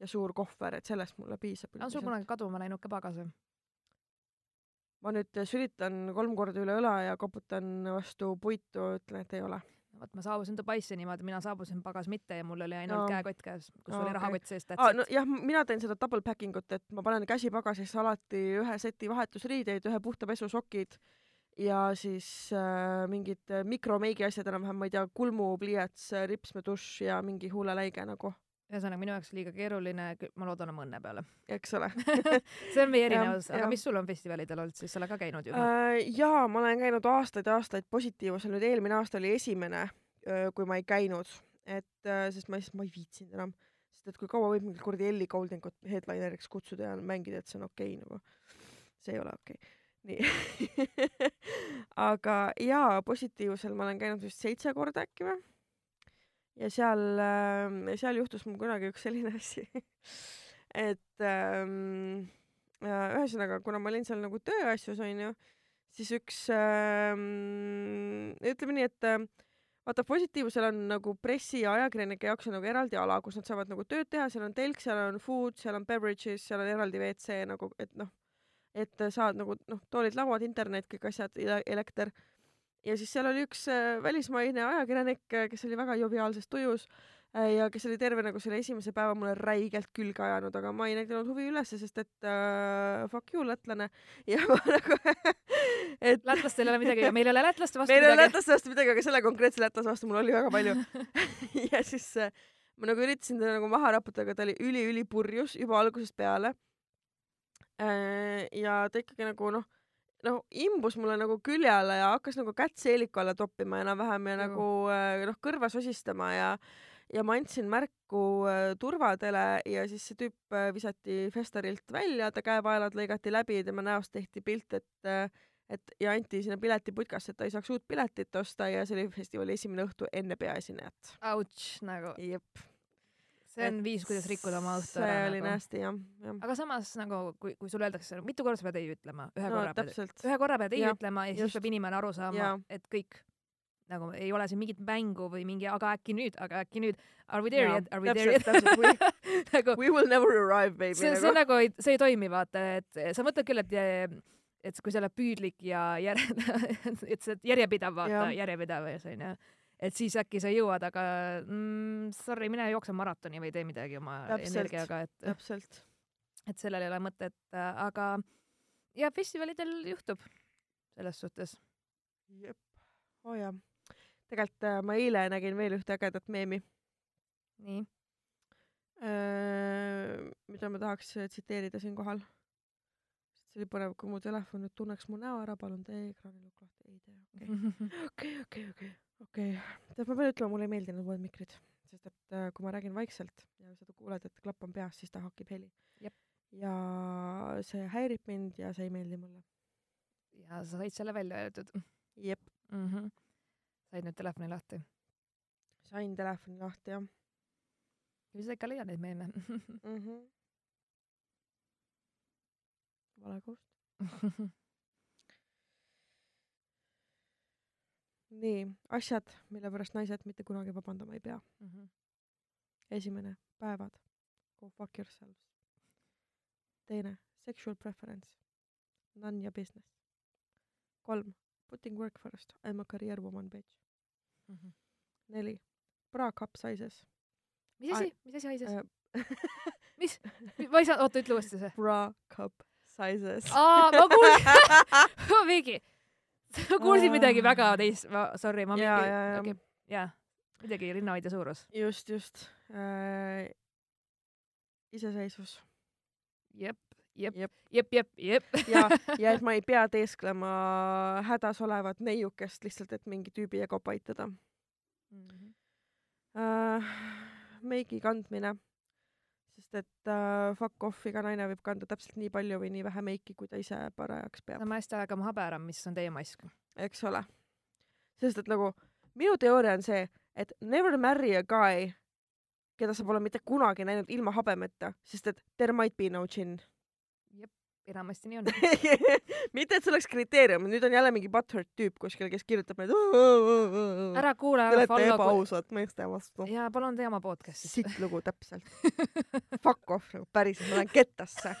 ja suur kohver, et sellest mulle piisab. on sul kunagi kaduma läinud ka pagas või? Ma nüüd sülitan kolm korda üle õla ja koputan vastu puitu, ütlen, et ei ole. vot ma saabusin Dubaisse niimoodi, mina saabusin pagas mitte ja mul oli ainult no. käekott käes, kus no, oli okay. rahakott sees. Ah, no jah, mina teen seda double packing ut, et ma panen käsipagasisse alati ühe seti vahetusriideid, ühe puhta pesusokid ja siis äh, mingid mikromeigi asjad enam-vähem, ma ei tea, kulmupliiats, ripsmedušš ja mingi huuleläige nagu ühesõnaga minu jaoks liiga keeruline, ma loodan oma õnne peale. eks ole. See on meie erinevus, aga ja. mis sul on festivalidel olnud siis, sa oled ka käinud ju äh,? jaa, ma olen käinud aastaid ja aastaid Positiivusel, nüüd eelmine aasta oli esimene, kui ma ei käinud, et äh, sest ma lihtsalt, ma ei viitsinud enam, sest et kui kaua võib mingit kuradi Ellie Goldingut headlineriks kutsuda ja mängida, et see on okei okay, nagu, see ei ole okei. Okay nii. Aga jaa, Positiivsel ma olen käinud vist seitse korda äkki või ja seal, ähm, seal juhtus mul kunagi üks selline asi et ähm, ühesõnaga, kuna ma olin seal nagu tööasjus, onju, siis üks ähm,, ütleme nii, et äh, vaata, positiivsel on nagu pressi ja ajakirjanike jaoks on nagu eraldi ala, kus nad saavad nagu tööd teha, seal on telk, seal on food, seal on beverages, seal on eraldi WC nagu, et noh, et saad nagu noh, toolid-lauad, internet, kõik asjad, elekter ja siis seal oli üks äh, välismaine ajakirjanik, äh, kes oli väga joviaalses tujus äh, ja kes oli terve nagu selle esimese päeva mulle räigelt külge ajanud, aga ma ei näidanud huvi ülesse, sest et uh, fuck you, lätlane. ja ma nagu et lätlastel ei ole midagi, meil ei ole lätlaste vastu meil midagi. meil ei ole lätlaste vastu midagi, aga selle konkreetse lätlase vastu mul oli väga palju ja siis uh, ma nagu üritasin teda nagu maha raputada, aga ta oli üliülipurjus juba algusest peale uh,. ja ta ikkagi nagu noh noh, imbus mulle nagu külje alla ja hakkas nagu kätt seeliku alla toppima enam-vähem ja mm. nagu äh, noh, kõrva sosistama ja ja ma andsin märku äh, turvadele ja siis see tüüp äh, visati festarilt välja, ta käepaelad lõigati läbi, tema näost tehti pilt, et et ja anti sinna piletiputkasse, et ta ei saaks uut piletit osta ja see oli festivali esimene õhtu enne peaesinejat. Ouch, nagu. jep see on viis, kuidas rikkuda oma õhtu see ära oli nagu. nasty jah, jah. aga samas nagu, kui, kui sulle öeldakse, mitu korda sa pead ei ütlema, ühe no korra pead, täpselt. ühe korra pead ei Jah, ütlema ja siis just. peab inimene aru saama et kõik nagu ei ole siin mingit mängu või mingi, aga äkki nüüd, aga äkki nüüd, are we there Jaa, yet, are we there täpselt, we, yet nagu we will never arrive baby see, see nagu. nagu ei, see ei toimi, vaata, et sa mõtled küll, et et kui sa oled püüdlik ja jär-, et sa oled järjepidev, vaata Jah., järjepidevus onju, et siis äkki sa jõuad, aga mm, sorry, mine jookse maratoni või tee midagi oma Täpselt. energiaga, et, täpselt. et sellel ei ole mõtet, aga ja festivalidel juhtub selles suhtes. jep, oo jaa. tegelikult äh, ma eile nägin veel ühte ägedat meemi, nii, mida ma tahaks äh, tsiteerida siinkohal. See oli põnev, kui mu telefon nüüd tunneks mu näo ära, palun tee ekraani lukk lahti, ei tee, okei, okei, okei, okei, okei. tead, ma pean ütlema, mulle ei meeldinud uued mikrid, sest et äh, kui ma räägin vaikselt ja sa kuuled, et klapp on peas, siis ta hakib heli ja see häirib mind ja see ei meeldi mulle. ja sa said selle välja öeldud jep, mm. -hmm. said nüüd telefoni lahti. sain telefoni lahti jah või sa ikka leiad neid meeme mm. -hmm. Vale koht. nii, asjad, mille pärast naised mitte kunagi vabandama ei pea. esimene, päevad. Go fuck yourselves. teine, sexual preference. None your business. kolm, putting work first. I m a career woman bitch. neli, bra cup sizes. mis asi, mis asi haises? Äh, mis? ma ei saa, oota, ütle uuesti see. bra cup sizes. aa, ma kuulsin, Vigi, ma kuulsin midagi väga teist, sorry, ma ja, mingi, okei, jaa, midagi rinnahoidja suurus. just, just äh,. iseseisvus jep, jep, Jep. jep, jep, jep. ja, ja et ma ei pea teesklema hädas olevat neiukest lihtsalt, et mingi tüübi ego paitada äh,. meigi kandmine, sest et äh, fuck off, iga naine võib kanda täpselt nii palju või nii vähe meiki, kui ta ise parajaks peab no ma hästi aega maha pääran, mis on teie mask. eks ole. sest et nagu minu teooria on see, et never marry a guy, keda sa pole mitte kunagi näinud ilma habemeta, sest et there might be no gin. Enamasti nii on. mitte, et see oleks kriteerium, nüüd on jälle mingi butthurt tüüp kuskil, kes kirjutab meid. Te ära kuula, ära olete follow. ebaausad meeste vastu. ja palun tee oma podcast'i. sitt lugu täpselt. Fuck off nagu päriselt, ma lähen kettasse.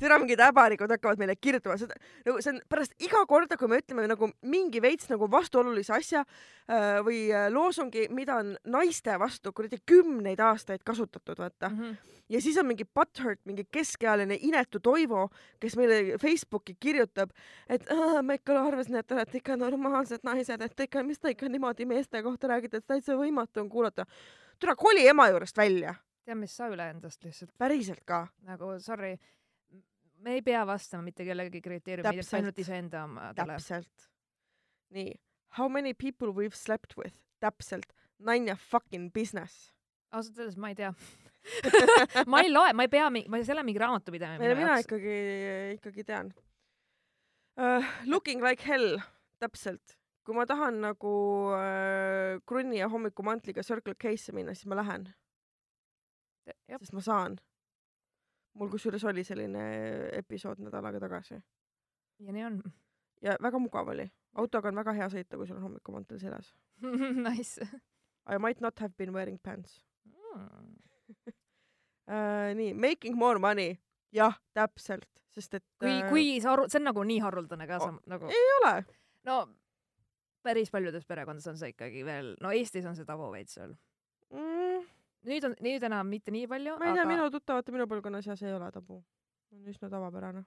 Türa mingid äbarikud hakkavad meile kirjutama seda, nagu see on pärast iga korda, kui me ütleme nagu mingi veits nagu vastuolulise asja äh, või äh, loosungi, mida on naiste vastu kuradi kümneid aastaid kasutatud, vaata. Mhm. ja siis on mingi butthurt, mingi keskealine inetu Toivo, kes meile Facebooki kirjutab, et "Aa, ma ikka arvasin, et te olete ikka normaalsed naised, et ikka, mis te ikka niimoodi meeste kohta räägite, et täitsa võimatu on kuulata. tule koli ema juurest välja, tead, mis sa üle endast lihtsalt päriselt ka. nagu sorry, me ei pea vastama mitte kellegi kriteeriumidest, Täpselt. ainult iseenda omadele. täpselt. nii, how many people we've slept with, täpselt, none your fucking business. ausalt öeldes ma ei tea ma ei loe, ma ei pea, ma ei, see ei ole mingi raamatupidamine mina. ikkagi, ikkagi tean uh,. Looking like hell, täpselt. kui ma tahan nagu uh, krunni ja hommikumantliga Circle K-sse minna, siis ma lähen, sest ma saan. Mul kusjuures oli selline episood nädal aega tagasi ja nii on ja väga mugav oli. autoga on väga hea sõita, kui sul on hommikumantel seljas. Nice I might not have been wearing pants mm.. uh,. nii, making more money, jah, täpselt, sest et kui, äh, kui see haru-, see on nagu nii haruldane ka, sa nagu, ei ole, no päris paljudes perekondades on see ikkagi veel, no Eestis on see tabu veits veel. mm, nüüd on, nüüd enam mitte nii palju, ma ei tea, aga minu tuttavate minu põlvkonna seas ei ole tabu. on üsna tavapärane.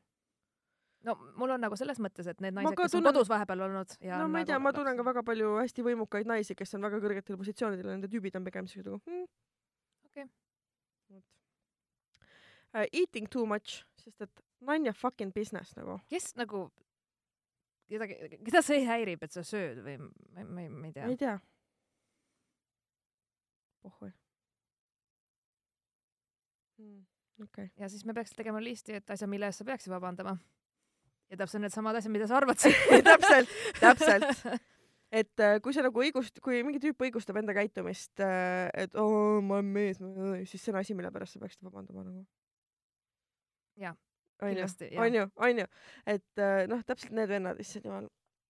no mul on nagu selles mõttes, et need naised, kes on tunnen- kodus vahepeal olnud ja no on ma ei tea, nagu ma tunnen ka väga palju hästi võimukaid naisi, kes on väga kõrgetel positsioonidel ja nende tüübid on pigem siuksed nagu hmm.. Okei. vot uh,. Eating too much, sest et none your fucking business nagu. kes nagu, kedagi, keda see häirib, et sa sööd või ma, ma, ma ei tea ei. tea. pohhui okei okay.. ja siis me peaks tegema listi, et asjad, mille eest sa peaksid vabandama. ja täpselt needsamad asjad, mida sa arvad täpselt, täpselt. et äh, kui sa nagu õigust, kui mingi tüüp õigustab enda käitumist, et oo, ma olen mees, siis see on asi, mille pärast sa peaksid vabandama nagu. Jah, kindlasti, onju, onju, et äh, noh, täpselt need vennad, issand jumal,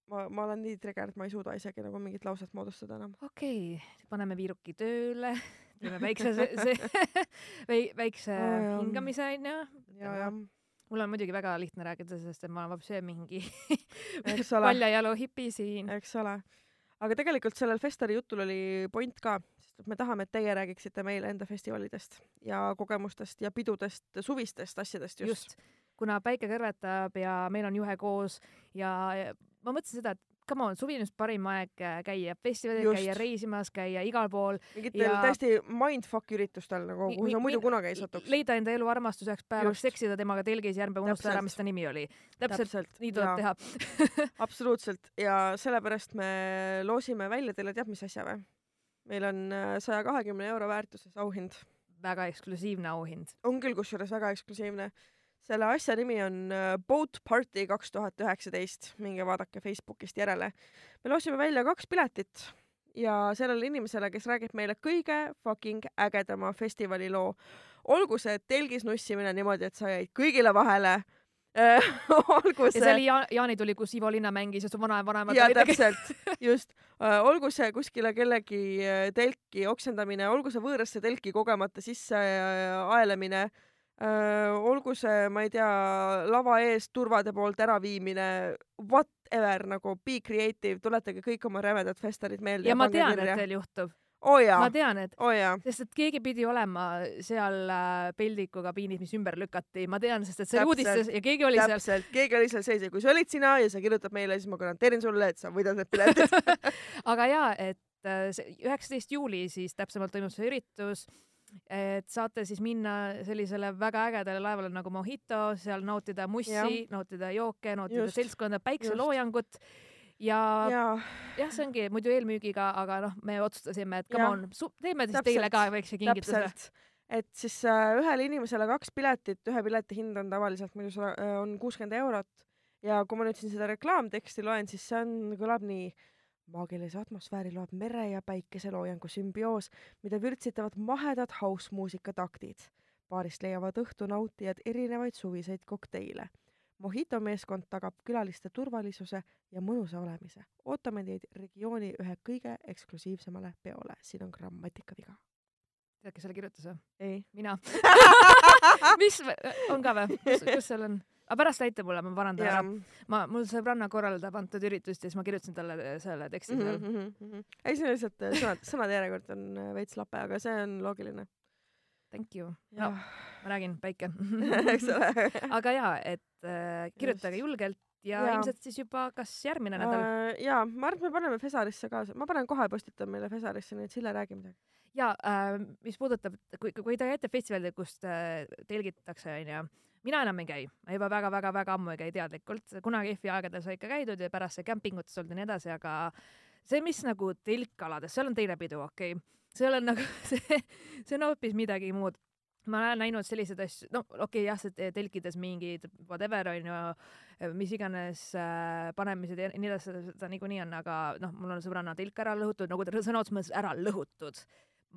ma, ma olen nii trigger, et ma ei suuda isegi nagu mingit lauset moodustada enam. okei okay,, paneme viiruki tööle, teeme väikse see, see väikse jah. hingamise onju. ja, ja mul on muidugi väga lihtne rääkida, sest et ma olen vapsi mingi paljajalu hipi siin. eks ole. aga tegelikult sellel Festari jutul oli point ka, sest me tahame, et teie räägiksite meile enda festivalidest ja kogemustest ja pidudest, suvistest asjadest just, just, kuna päike kõrvetab ja meil on juhe koos ja ja ma mõtlesin seda, et come on, suvi on just parim aeg äh, käia festivalidel, Just. käia reisimas, käia igal pool, mingitel Ja- täiesti mindfuck üritustel nagu, kuhu sa muidu kunagi ei satuks. leida enda elu armastuseks päevaks, seksida temaga telgis ja ärme unusta ära, mis ta nimi oli. täpselt nii tuleb jaa, teha. absoluutselt ja sellepärast me loosime välja teile tead mis asja või? meil on saja kahekümne euro väärtuses auhind. väga eksklusiivne auhind. on küll kusjuures väga eksklusiivne. Selle asja nimi on äh, Boat Party kaks tuhat üheksateist, minge vaadake Facebookist järele. me loosime välja kaks piletit ja sellele inimesele, kes räägib meile kõige fucking ägedama festivaliloo. olgu see telgis nussimine niimoodi, et sa jäid kõigile vahele. olgu ja see see oli ja jaanituli, kus Ivo Linna mängis ja su vanaemad ja täpselt, just. olgu see kuskile kellegi äh, telki oksendamine, olgu see võõrasse telki kogemata sisse äh, aelemine, olgu see, ma ei tea, lava eest turvade poolt äraviimine, whatever nagu be creative, tuletage kõik oma rämedad festarid meelde ja ma tean, et teil juhtub. oh, ma, tean, et oh, jaa, sest et keegi pidi olema seal äh, peldiku kabiinis, mis ümber lükati, ma tean, sest et see oli uudistes ja keegi oli seal. täpselt, keegi oli seal sees ja kui see olid sina ja sa kirjutad meile, siis ma garanteerin sulle, et sa võidad need piletid aga jaa, et äh, üheksateist juuli siis täpsemalt toimub see üritus, et saate siis minna sellisele väga ägedale laevale nagu Mojito, seal nautida mussi nautida jooke, nautida Just. seltskonda, päikseloojangut ja jah, see ongi muidu eelmüügiga, aga noh, me otsustasime, et come Jah. on, teeme siis Täpselt. teile ka väikse kingituse. et siis äh, ühele inimesele kaks piletit, ühe pileti hind on tavaliselt muidu sada, on kuuskümmend eurot ja kui ma nüüd siin seda reklaamteksti loen, siis see on, kõlab nii maagilise atmosfääri loob mere ja päikeseloojangu sümbioos, mida vürtsitavad mahedad house-muusika taktid. baarist leiavad õhtu nautijad erinevaid suviseid kokteile. Mojito meeskond tagab külaliste turvalisuse ja mõnusa olemise. ootame teid regiooni ühe kõige eksklusiivsemale peole. siin on grammatikaviga. tead, kes selle kirjutas või? ei. mina. mis, on ka või? kus, kus seal on? Aga pärast näita mulle, ma parandan ära. ma, mul sõbranna korraldab antud üritust ja siis ma kirjutasin talle selle teksti mm. -hmm, mm -hmm. ei, siin on lihtsalt äh, sõnad, sõnade järjekord on äh, veits lape, aga see on loogiline. Thank you. no ma räägin, päike. eks ole. aga jaa, et äh, kirjutage Just. julgelt ja Jaa. ilmselt siis juba kas järgmine nädal Äh, jaa, ma arvan, et me paneme Fesarisse ka, ma panen kohe, postitan meile Fesarisse, nii et Sille räägi midagi. ja äh, mis puudutab, kui, kui te käite festivalidel, kus äh, telgitakse, onju, mina enam ei käi, ma juba väga-väga-väga ammu ei käi teadlikult, kunagi EF-i aegadel sai ikka käidud ja pärast sai kämpingutes olnud ja nii edasi, aga see, mis nagu telkalades, seal on teine pidu, okei okay., seal on nagu see, see on hoopis midagi muud ma olen näinud selliseid asju, no okei okay, jah, see telkides mingid whatever onju, mis iganes äh, panemised ja nii edasi, seda niikuinii on, aga noh, mul on sõbranna telk ära lõhutud, nagu sõna otseses mõttes ära lõhutud.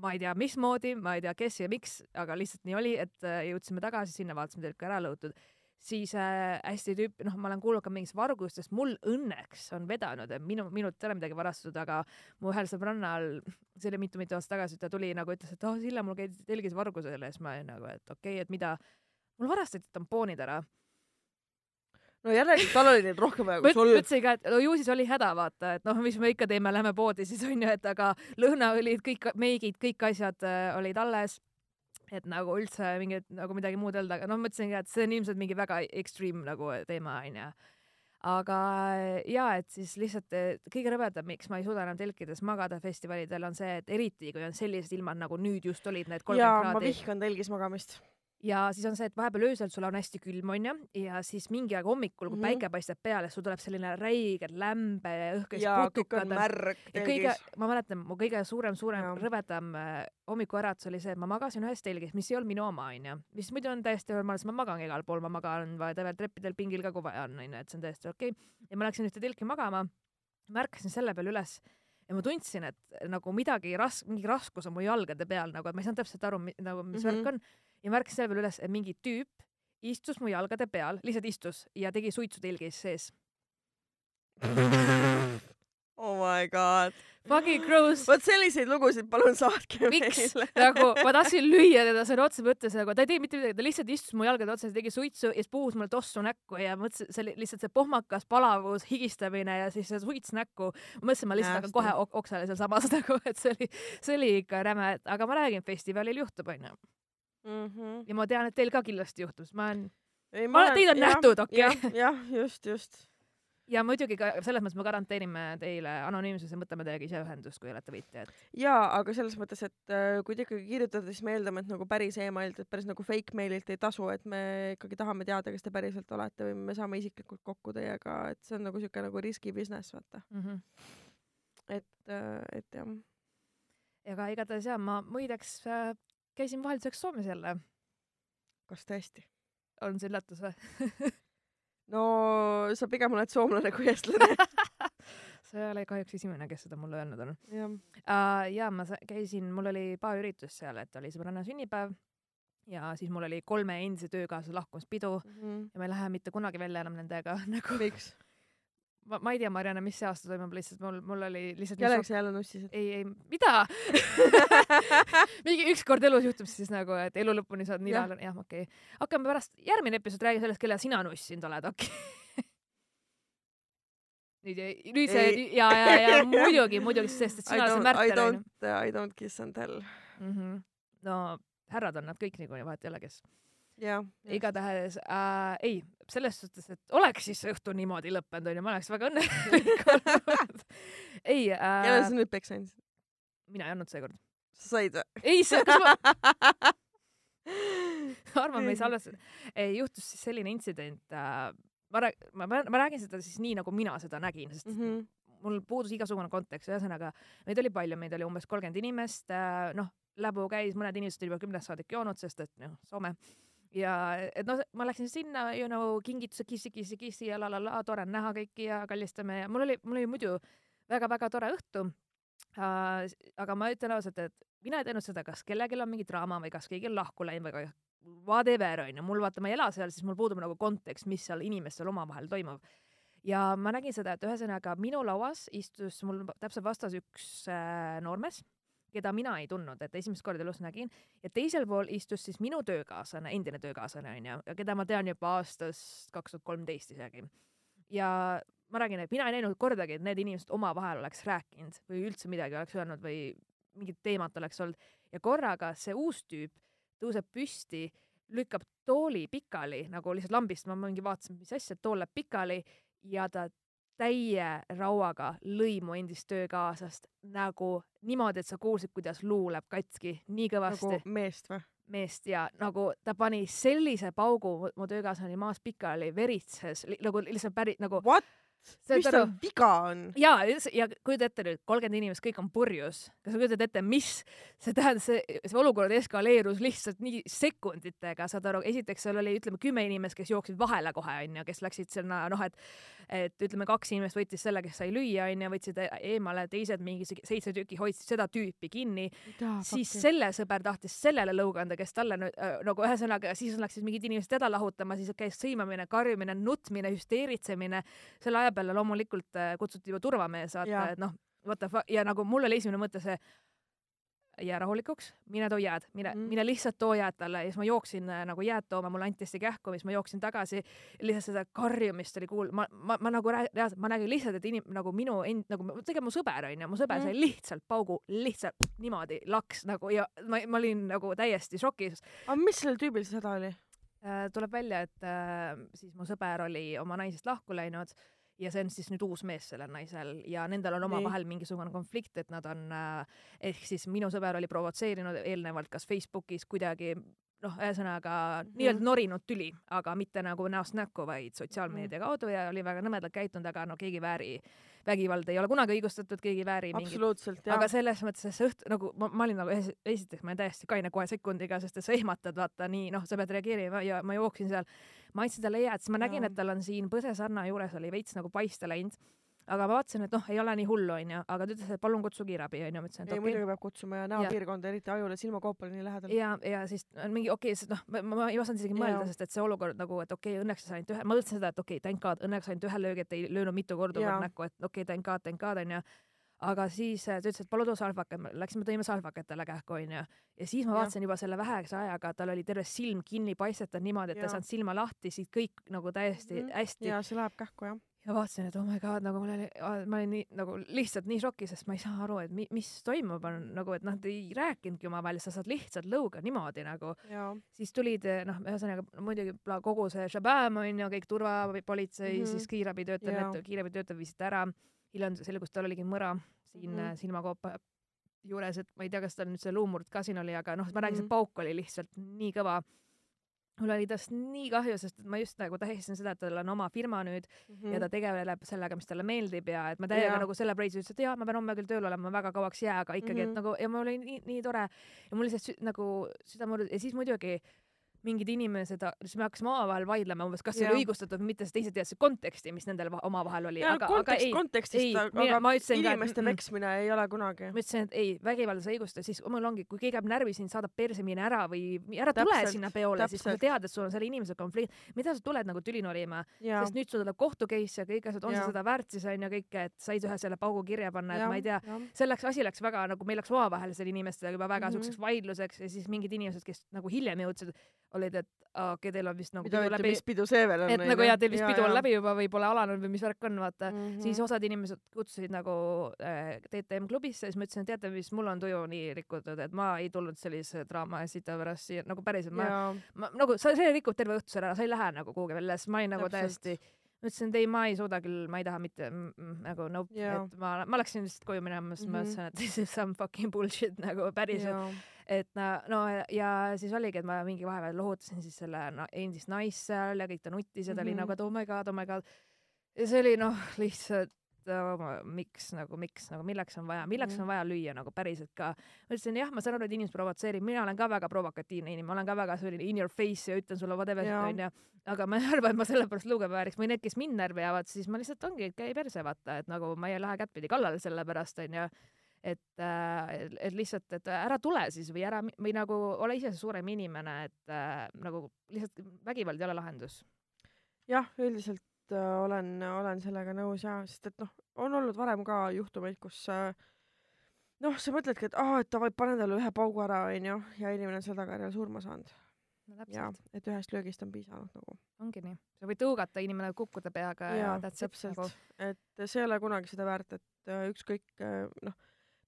Ma ei tea, mismoodi, ma ei tea, kes ja miks, aga lihtsalt nii oli, et äh, jõudsime tagasi sinna, vaatasime telka ära lõhutud. Siis äh, hästi tüüp, noh, ma olen kuulnud ka mingist vargustest, mul õnneks on vedanud, minu, minult ei ole midagi varastatud, aga mu ühel sõbrannal, see oli mitu-mitu aastat tagasi, ta tuli nagu ütles, et oh Sille, mul käidi telgis vargusel ja siis ma olin nagu, et okei okay,, et mida, mul varastati tampoonid ära. No järelikult tal oli neid rohkem vaja ma kui sul. ütlesin ka, et no ju siis oli häda, vaata, et noh, mis me ikka teeme, lähme poodi siis onju, et aga lõhnaõlid, kõik meigid, kõik asjad äh, olid alles et nagu üldse mingit nagu midagi muud öelda, aga noh, mõtlesin ka, et see on ilmselt mingi väga extreme nagu teema onju. aga ja et siis lihtsalt kõige rõvedam, miks ma ei suuda enam telkides magada festivalidel on see, et eriti kui on sellised ilmad nagu nüüd just olid need kolmkümmend ma kraadi vihkan telgis magamist. Ja siis on see, et vahepeal öösel sul on hästi külm onju ja siis mingi aeg hommikul, kui mm Mhm. -hmm. päike paistab peale, sul tuleb selline räige lämbe ja õhk ja kõik putukad ja kõige ma mäletan, mu kõige suurem, suurem Jaa. rõvedam äh, hommikuäratus oli see, et ma magasin ühes telgis, mis ei olnud minu oma, onju. mis muidu on täiesti normaalne, ma magan igal pool, ma magan whatever treppidel, pingil ka, kui vaja on, onju, et see on täiesti okei okay.. ja ma läksin ühte telki magama ma ärkasin selle peale üles ja ma tundsin, et nagu midagi ras-, mingi raskus on mu jalgade peal nagu, et ma ei saanud täpselt aru, nagu mis mm -hmm. värk on. Ja ma ärkasin selle peale üles, et mingi tüüp istus mu jalgade peal, lihtsalt istus ja tegi suitsu telgis sees oh my god. Fucking gross. vot selliseid lugusid palun saatke Miks? nagu ma tahtsin lüüa teda sõna otseses mõttes nagu ta ei teinud mitte midagi, ta lihtsalt istus mu jalgade otsas ja tegi suitsu ja siis puhus mulle tossu näkku ja mõtlesin, see oli lihtsalt see pohmakas palavus, higistamine ja siis see suits näkku. ma mõtlesin, ma lihtsalt hakkan kohe ok oksale sealsamas nagu, et see oli, see oli ikka räme, aga ma räägin, festivalil juhtub onju mm. -hmm. ja ma tean, et teil ka kindlasti juhtub, sest ma olen, ma, teid on jah, nähtud, okei okay.. jah, just, just ja muidugi ka selles mõttes me garanteerime teile anonüümsuse, võtame teiega ise ühendust, kui olete võitjad. jaa, aga selles mõttes, et äh, kui te ikkagi kirjutate, siis me eeldame, et nagu päris emaililt, et päris nagu fake maililt ei tasu, et me ikkagi tahame teada, kes te päriselt olete või me saame isiklikult kokku teiega, et see on nagu siuke nagu riski business, vaata mm. -hmm. et, äh, et jah. aga igatahes jaa, ma muideks äh, käisin vahelduseks Soomes jälle. kas tõesti? on see üllatus või no sa pigem oled soomlane kui eestlane sa ei ole kahjuks esimene, kes seda mulle öelnud on. ja uh,, ja ma käisin, mul oli paar üritust seal, et oli sõbranna sünnipäev ja siis mul oli kolme endise töökaaslase lahkumispidu mm -hmm. ja ma ei lähe mitte kunagi välja enam nendega nagu. miks? Ma, ma ei tea, Marianne, mis see aasta toimub, lihtsalt mul, mul oli lihtsalt. kellega sa jälle nussisid? ei, ei, mida mingi ükskord elus juhtub siis nagu, et elu lõpuni saad nii lähedal, jah, okei okay.. hakkame pärast, järgmine episood räägi sellest, kelle sina nussinud oled, okei okay. nüüd, nüüd see ja, ja, ja muidugi, muidugi, sest et sina oled see Märter onju. I don't kiss and tell mm. -hmm. no härrad on nad kõik niikuinii, vahet ei ole, kes. Igatahes äh, ei, selles suhtes, et oleks siis see õhtu niimoodi lõppenud onju, ma oleks väga õnnelik olnud. ei äh,. kellele sa nüüd peksa andsid? mina ei andnud seekord. sa said või? ei, see, kas ma arvan, me ei salvesta. juhtus siis selline intsident äh,. ma rääg-, ma, ma räägin seda siis nii, nagu mina seda nägin, sest mm -hmm. mul puudus igasugune kontekst, ühesõnaga meid oli palju, meid oli umbes kolmkümmend inimest äh,, noh, läbu käis, mõned inimesed olid juba kümnest saadik joonud, sest et noh, Soome ja et noh, ma läksin sinna, you know, kingitused kissi, kissi, kissi ja la la la, tore on näha kõiki ja kallistame ja mul oli, mul oli muidu väga-väga tore õhtu. Uh,. aga ma ütlen ausalt, et mina ei teinud seda, kas kellelgi on mingi draama või kas keegi on lahku läinud või whatever onju, mul vaata, ma ei ela seal, siis mul puudub nagu kontekst, mis seal inimestel omavahel toimub. Ja ma nägin seda, et ühesõnaga minu lauas istus mul täpselt vastas üks äh, noormees keda mina ei tundnud, et esimest korda elus nägin. Ja teisel pool istus siis minu töökaaslane, endine töökaaslane onju, keda ma tean juba aastast kaks tuhat kolmteist isegi. ja ma räägin, et mina ei näinud kordagi, et need inimesed omavahel oleks rääkinud või üldse midagi oleks öelnud või mingit teemat oleks olnud. Ja korraga see uus tüüp tõuseb püsti, lükkab tooli pikali nagu lihtsalt lambist, ma mingi vaatasin, mis asja, tool läheb pikali ja ta täie rauaga lõi mu endist töökaaslast nagu niimoodi, et sa kuulsid, kuidas luu läheb katki nii kõvasti. nagu meest või? meest ja nagu ta pani sellise paugu, mu töökaaslane oli maas pikali, veritses nagu lihtsalt päris nagu. What? Mis tal viga on? ja, ja kujuta ette nüüd, kolmkümmend inimest, kõik on purjus. kas sa kujutad ette, mis see tähendas, see, see olukord eskaleerus lihtsalt nii sekunditega, saad aru, esiteks seal oli, ütleme, kümme inimest, kes jooksid vahele kohe, onju, kes läksid sinna, noh, et et ütleme, kaks inimest võttis selle, kes sai lüüa, onju, võtsid e-, eemale, teised mingi seitse tükki hoidsid seda tüüpi kinni. siis okay. selle sõber tahtis sellele lõuga anda, kes talle äh, nagu ühesõnaga, siis läksid mingid inimesed teda lahutama, siis käis sõimamine, karjumine, nutmine, hüsteeritsemine. selle aja peale loomulikult äh, kutsuti juba turvamees, vaata, et noh, what the fuck ja nagu mul oli esimene mõte see jää rahulikuks, mine too jääd, mine mm., mine lihtsalt too jääd talle ja siis ma jooksin äh, nagu jääd tooma, mulle anti hästi kähku, siis ma jooksin tagasi. lihtsalt seda karjumist oli kuulda, ma, ma, ma nagu reaalselt, ma nägin lihtsalt, et inim-, nagu minu end-, nagu tegelikult mu sõber onju, mu sõber mm. sai lihtsalt paugu lihtsalt niimoodi laks nagu ja ma, ma olin nagu täiesti šokis. aga mis sellel tüübil siis häda oli äh,? tuleb välja, et äh, siis mu sõber oli oma naisest lahku läinud ja see on siis nüüd uus mees sellel naisel ja nendel on omavahel mingisugune konflikt, et nad on äh, ehk siis minu sõber oli provotseerinud eelnevalt kas Facebookis kuidagi noh, ühesõnaga -hmm. nii-öelda norinud tüli, aga mitte nagu näost näkku, vaid sotsiaalmeedia mm -hmm. kaudu ja oli väga nõmedalt käitunud, aga no keegi ei vääri vägivald ei ole kunagi õigustatud, keegi ei vääri mingit. aga selles mõttes, et see õht nagu ma, ma olin nagu esiteks ma olin täiesti kaine kohe sekundiga, sest et sa ehmatad vaata nii noh, sa pead reageerima ja ma jooksin seal ma andsin talle jääd, siis ma nägin, et tal on siin põsesarna juures oli veits nagu paista läinud. Aga ma vaatasin, et noh, ei ole nii hullu, onju, aga ta ütles, et palun kutsu kiirabi, onju, ma ütlesin, et ei okei. muidugi peab kutsuma ja näopiirkonda, eriti ajule silmakoopale nii lähedal. ja, ja siis on mingi okei okay,, sest noh, ma, ma ei osanud isegi mõelda sest et see olukord nagu, et okei okay,, õnneks sa ainult ühe, ma mõtlesin seda, et okei okay,, thank god, õnneks ainult ühe löögi, et ei löönud mitu korda näkku, et okei okay,, thank god, thank god onju. Aga siis äh, ta ütles, et palun too salvake, läksime tõime salvaket talle kähku onju. ja siis ma vaatasin juba selle vähese ajaga, tal oli terve silm kinni paistetatud niimoodi, et ta ei saanud silma lahti, siis kõik nagu täiesti mm. -hmm. hästi ja see läheb kähku jah. ja vaatasin, et oh my god, nagu mul oli, ma olin nii nagu lihtsalt nii šokis, sest ma ei saa aru, et mi, mis toimub, on nagu, et nad ei rääkinudki omavahel, sa saad lihtsalt lõuga niimoodi nagu. ja, siis tulid noh, ühesõnaga muidugi kogu see šabam on ju, kõik turvapolitsei mm. -hmm. siis kiirabitöötajad kiirabitöötajad viisid ära. Hiljem selgus, tal oligi mõra siin mm Mhm. -hmm. silmakoopa juures, et ma ei tea, kas tal nüüd see luumurd ka siin oli, aga noh, ma räägin, see Mhm. pauk oli lihtsalt nii kõva. mul oli tast nii kahju, sest et ma just nagu tähistasin seda, et tal on oma firma nüüd Mhm. ja ta tegeleb sellega, mis talle meeldib ja et ma täiega nagu celebrate ütles, et jaa, ma pean homme küll tööl olema, väga kauaks ei jää, aga ikkagi, et Mhm. nagu ja mul oli nii, nii tore ja mul lihtsalt nagu südamurd ja siis muidugi mingid inimesed, siis me hakkasime omavahel vaidlema umbes, kas see oli õigustatud või mitte, sest teised teadsid konteksti, mis nendel va- omavahel oli, ja aga, aga kontekst ei, kontekstist, ei, aga mina- ma ütlesin ka, inimeste peksmine ei ole kunagi. ma ütlesin, et ei, vägivalda sa ei õigusta, siis mul ongi, kui keegi jääb närvi sind, saadab perse, mine ära või ära tule Täpselt, sinna peole, siis kui sa tead, et sul on selle inimesega konflikt, mida sa tuled nagu tüli norima, ja, sest nüüd sul tuleb kohtu case ja kõik asjad, on Jaa. see seda väärt siis onju kõike, et said ühe selle paugu kirja panna, et ma ei tea, läks, asi läks väga nagu meil läks omavahelisel inimestega juba väga Mhm. siukseks vaidluseks ja siis mingid inimesed, kes nagu hiljem jõudsid, olid, et aa, okei, teil on vist nagu mida pidu ütleb, läbi, mis pidu see veel on. et nagu jaa, teil vist pidu on läbi juba või pole alanud või mis värk on, vaata. Mhm. siis osad inimesed kutsusid nagu äh, TTM klubisse, siis ma ütlesin, et teate mis, mul on tuju nii rikutud, et ma ei tulnud sellise draama ja sita pärast siia nagu päriselt, ma ja, ma nagu sa, see rikub terve õhtuse ära, sa ei lähe nagu kuhugi välja, siis ma olin nagu Täpselt. täiesti, ma ütlesin, et ei, ma ei suuda küll, ma ei taha mitte mm, mm, nagu nope Jaa. et ma, ma läksin lihtsalt koju minema, sest mm -hmm. ma Mhm. ütlesin, et this is some fucking bullshit nagu päriselt, ja, et no, ja, siis oligi, et ma mingi vahepeal lohutasin siis selle no, endist naist seal ja kõik ta nuttis ja ta mm -hmm. oli Mhm. nagu, et oh my god, oh my god. ja see oli noh, lihtsalt miks nagu, miks nagu, milleks on vaja, milleks Mhm. on vaja lüüa nagu päriselt ka. ma ütlesin jah, ma saan aru, et inimesed provotseerib, mina olen ka väga provokatiivne inimene, ma olen ka väga selline in your face ja ütlen sulle whatever onju, aga ma ei arva, et ma sellepärast luuge vääriks või need, kes mind närvi ajavad, siis ma lihtsalt ongi, et käi perse vaata, et nagu ma ei lähe kättpidi kallale selle pärast onju et äh,, et lihtsalt, et ära tule siis või ära või nagu ole ise see suurem inimene, et äh, nagu lihtsalt vägivald ei ole lahendus. jah, üldiselt äh, olen, olen sellega nõus ja, sest et noh, on olnud varem ka juhtumeid, kus äh, noh, sa mõtledki, et aa, et davai, panen talle ühe paugu ära, onju, ja inimene on selle tagajärjel surma saanud. no ja täpselt, et ühest löögist on piisanud nagu. ongi nii. sa võid tõugata, inimene kukkuda peaga ja, jaa ja, that's it nagu., et see ei ole kunagi seda väärt, et äh, ükskõik äh, noh,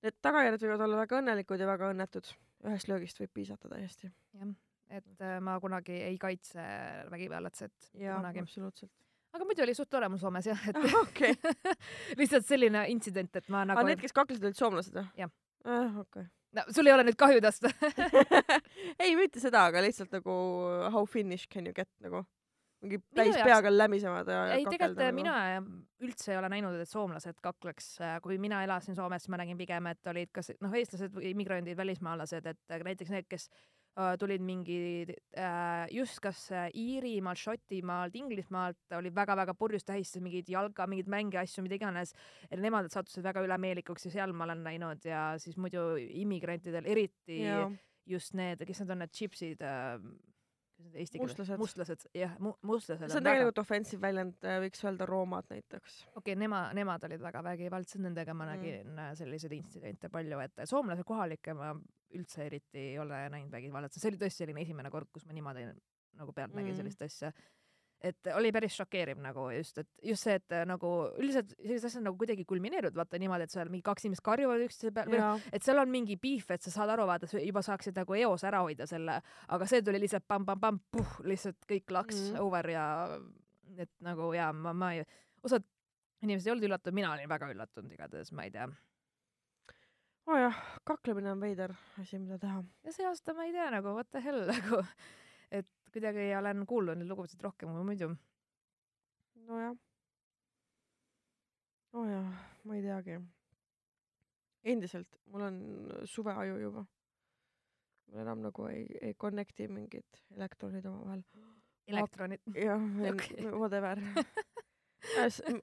need tagajärjed võivad olla väga õnnelikud ja väga õnnetud. ühest löögist võib piisata täiesti. jah, et äh, ma kunagi ei kaitse vägivallatset, jaa, kunagi. absoluutselt. aga muidu oli suht tore mul Soomes jah, et okei, lihtsalt selline intsident, et ma aga nagu, need, kes kaklesid, olid soomlased või? Jah. ah,. okei no sul ei ole nüüd kahju tast ei, mitte seda, aga lihtsalt nagu how Finnish can you get nagu mingi täis peaga lämmisevad ja ei, tegelikult äh, mina üldse ei ole näinud, et soomlased kakleks, kui mina elasin Soomes, ma nägin pigem, et olid kas noh, eestlased või immigrandid, välismaalased, et äh, näiteks need, kes äh, tulid mingi äh, just kas äh, Iirimaalt, Šotimaalt, Inglismaalt olid väga-väga purjus tähistasid mingeid jalga, mingeid mänge, asju, mida iganes. Nemad sattusid väga ülemeelikuks ja seal ma olen näinud ja siis muidu immigrantidel eriti ja just need, kes need on, need džipsid äh,, eesti keeles Mustlased., mustlased, jah, mustlased see on tegelikult offensive väljend, võiks öelda roomad näiteks. okei okay,, nema, nemad olid väga vägivaldsed, nendega ma Mm. nägin mm. selliseid intsidente palju, et soomlase kohalikke ma üldse eriti ei ole näinud vägivallatse, see oli tõesti selline esimene kord, kus ma niimoodi nagu pealt mm. nägin sellist asja. Et oli päris šokeeriv nagu just, et just see, et äh, nagu üldiselt sellised asjad nagu kuidagi kulmineeruvad, vaata niimoodi, et seal mingi kaks inimest karjuvad üksteise peale või noh, et seal on mingi beef, et sa saad aru, vaata, sa juba saaksid nagu eos ära hoida selle, aga see tuli lihtsalt pamm-pamm-pamm, puh, lihtsalt kõik laks mm. Mhm. over ja et nagu ja ma, ma ei, osad inimesed ei olnud üllatunud, mina olin väga üllatunud igatahes, ma ei tea. oo jah, kaklemine on veider asi, mida teha. ja see aasta ma ei tea nagu what the hell nagu, et kuidagi olen kuulnud neid lugusid rohkem kui muidu. nojah. nojah, ma ei teagi. endiselt, mul on suveaju juba. mul enam nagu ei, ei connect'i mingid elektronid omavahel. elektronid. jah whatever.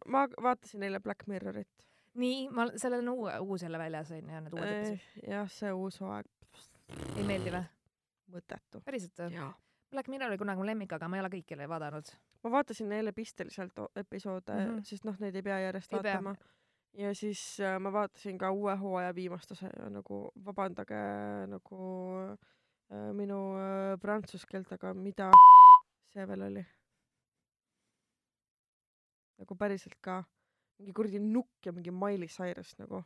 ma vaatasin eile Black Mirrorit. nii, ma, sellel on uue, uus jälle väljas onju, need uued episoodid. jah, see uus hooaeg, ei meeldi või? mõttetu. päriselt või? Black Mirror oli kunagi mu lemmik, aga ma ei ole kõiki veel vaadanud. ma vaatasin eile pisteliselt episoode mm. -hmm. sest noh, neid ei pea järjest Ei vaatama. ja siis äh, ma vaatasin ka uue hooaja viimast osa ja nagu vabandage nagu äh, minu äh, prantsuse keelt, aga mida see veel oli? nagu päriselt ka mingi kuradi nukk ja mingi Miley Cyrus nagu.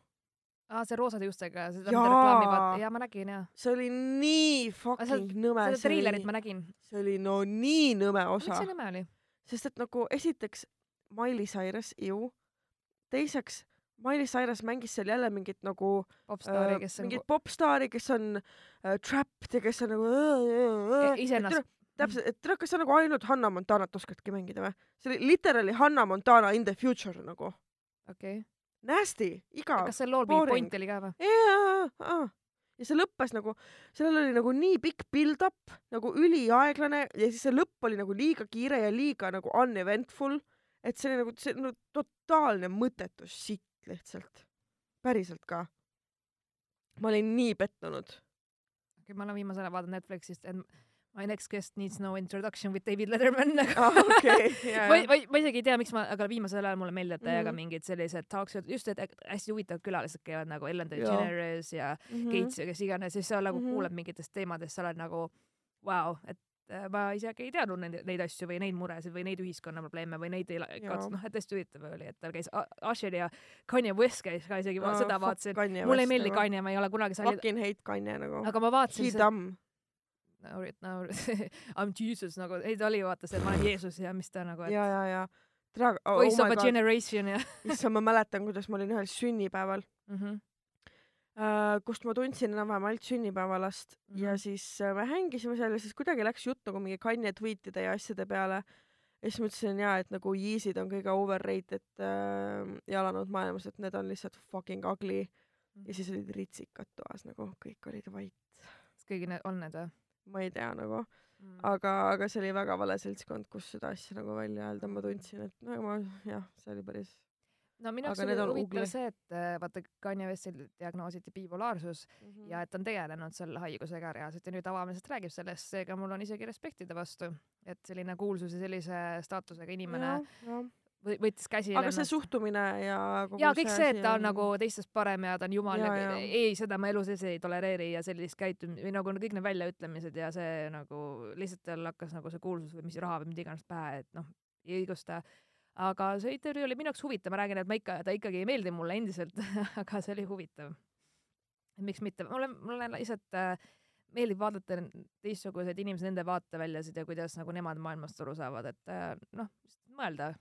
aa, see roosade juustega, seda mida reklaamivad, jaa, ma nägin jaa. see oli nii fucking nõme. seda treilerit ma nägin. see oli no nii nõme miks osa see. nõme oli? sest et nagu esiteks Miley Cyrus, ju. teiseks, Miley Cyrus mängis seal jälle mingit nagu popstaari, äh, kes on mingit popstaari, kes on äh, trapped ja kes on nagu äh, e- iseennast. täpselt, et tere, kas sa nagu ainult Hanna Montanat oskadki mängida või? see oli literally Hanna Montana in the future nagu. okei. Nasty, igav. kas seal lool mingi point oli ka või? jaa, ja see lõppes nagu, sellel oli nagu nii pikk build-up, nagu üliaeglane ja siis see lõpp oli nagu liiga kiire ja liiga nagu uneventful, et see oli nagu, see no totaalne mõttetu sitt lihtsalt. päriselt ka. ma olin nii pettunud. okei, ma olen viimasel ajal vaadanud Netflixist, et My next guest needs no introduction with David Letterman aa, Ah, okei, ma, ma, ma isegi ei tea, miks ma, aga viimasel ajal mulle meeldivad täiega Mhm. mingid sellised talk show'd, just et hästi huvitavad külalised käivad nagu Ellen. DeGeneres ja Mhm. Gates ja kes iganes, siis sa nagu Mhm. kuuled mingitest teemadest, sa oled nagu vau, et äh, ma isegi ei teadnud neid, neid asju või neid muresid või neid ühiskonnaprobleeme või neid ei katsunud, noh, et hästi huvitav oli, et tal käis Usher ja Kanye West käis ka isegi, Aa, seda vaatasin. Mulle ei meeldi. Kanye, ma ei ole kunagi salli-, Fucking hate Kanye nagu. aga ma vaatasin He dumb. No, no I m Jesus nagu, ei ta oli vaata see, ma olen Jeesus ja mis ta nagu, et ja, ja, ja. tere, oh, voice oh of a god, generation ja issand, ma mäletan, kuidas ma olin ühel sünnipäeval mm. -hmm. äh, kust ma tundsin enam-vähem ainult sünnipäevalast mm -hmm. ja Mhm. siis äh, me hängisime seal ja siis kuidagi läks jutt nagu mingi Kanye tweetide ja asjade peale. ja siis ma ütlesin jaa, et nagu Yeezid on kõige overrated äh, jalanud maailmas, et need on lihtsalt fucking ugly. ja siis olid ritsikad toas nagu kõik olid vait. kas kõigil on need või ma ei tea nagu, mm.? aga, aga see oli väga vale seltskond, kus seda asja nagu välja öelda, ma tundsin, et no ma jah, see oli päris no minu jaoks oli huvitav see, et äh, vaata Kanye Westil diagnoositi bipolaarsus mm. -hmm. ja et ta on tegelenud selle haigusega reaalselt ja nüüd avameelselt räägib sellest, seega mul on isegi respekti ta vastu, et selline kuulsus ja sellise staatusega inimene ja, ja. Võ- võttis käsile aga see suhtumine ja ja kõik see, et asi ta on nagu teistest parem ja ta on jumal ja, ja jaa. ei, seda ma elu sees ei tolereeri ja sellist käitumist või nagu kõik need väljaütlemised ja see nagu lihtsalt tal hakkas nagu see kuulsus või mis raha või mida iganes pähe, et noh, ei õigusta. aga see intervjuu oli minu jaoks huvitav, ma räägin, et ma ikka, ta ikkagi ei meeldi mulle endiselt, aga see oli huvitav. et miks mitte, mulle, mulle lihtsalt äh, meeldib vaadata teistsuguseid inimesi, nende vaateväljasid ja kuidas nagu nemad maailmast aru saavad, et äh, noh, mõelda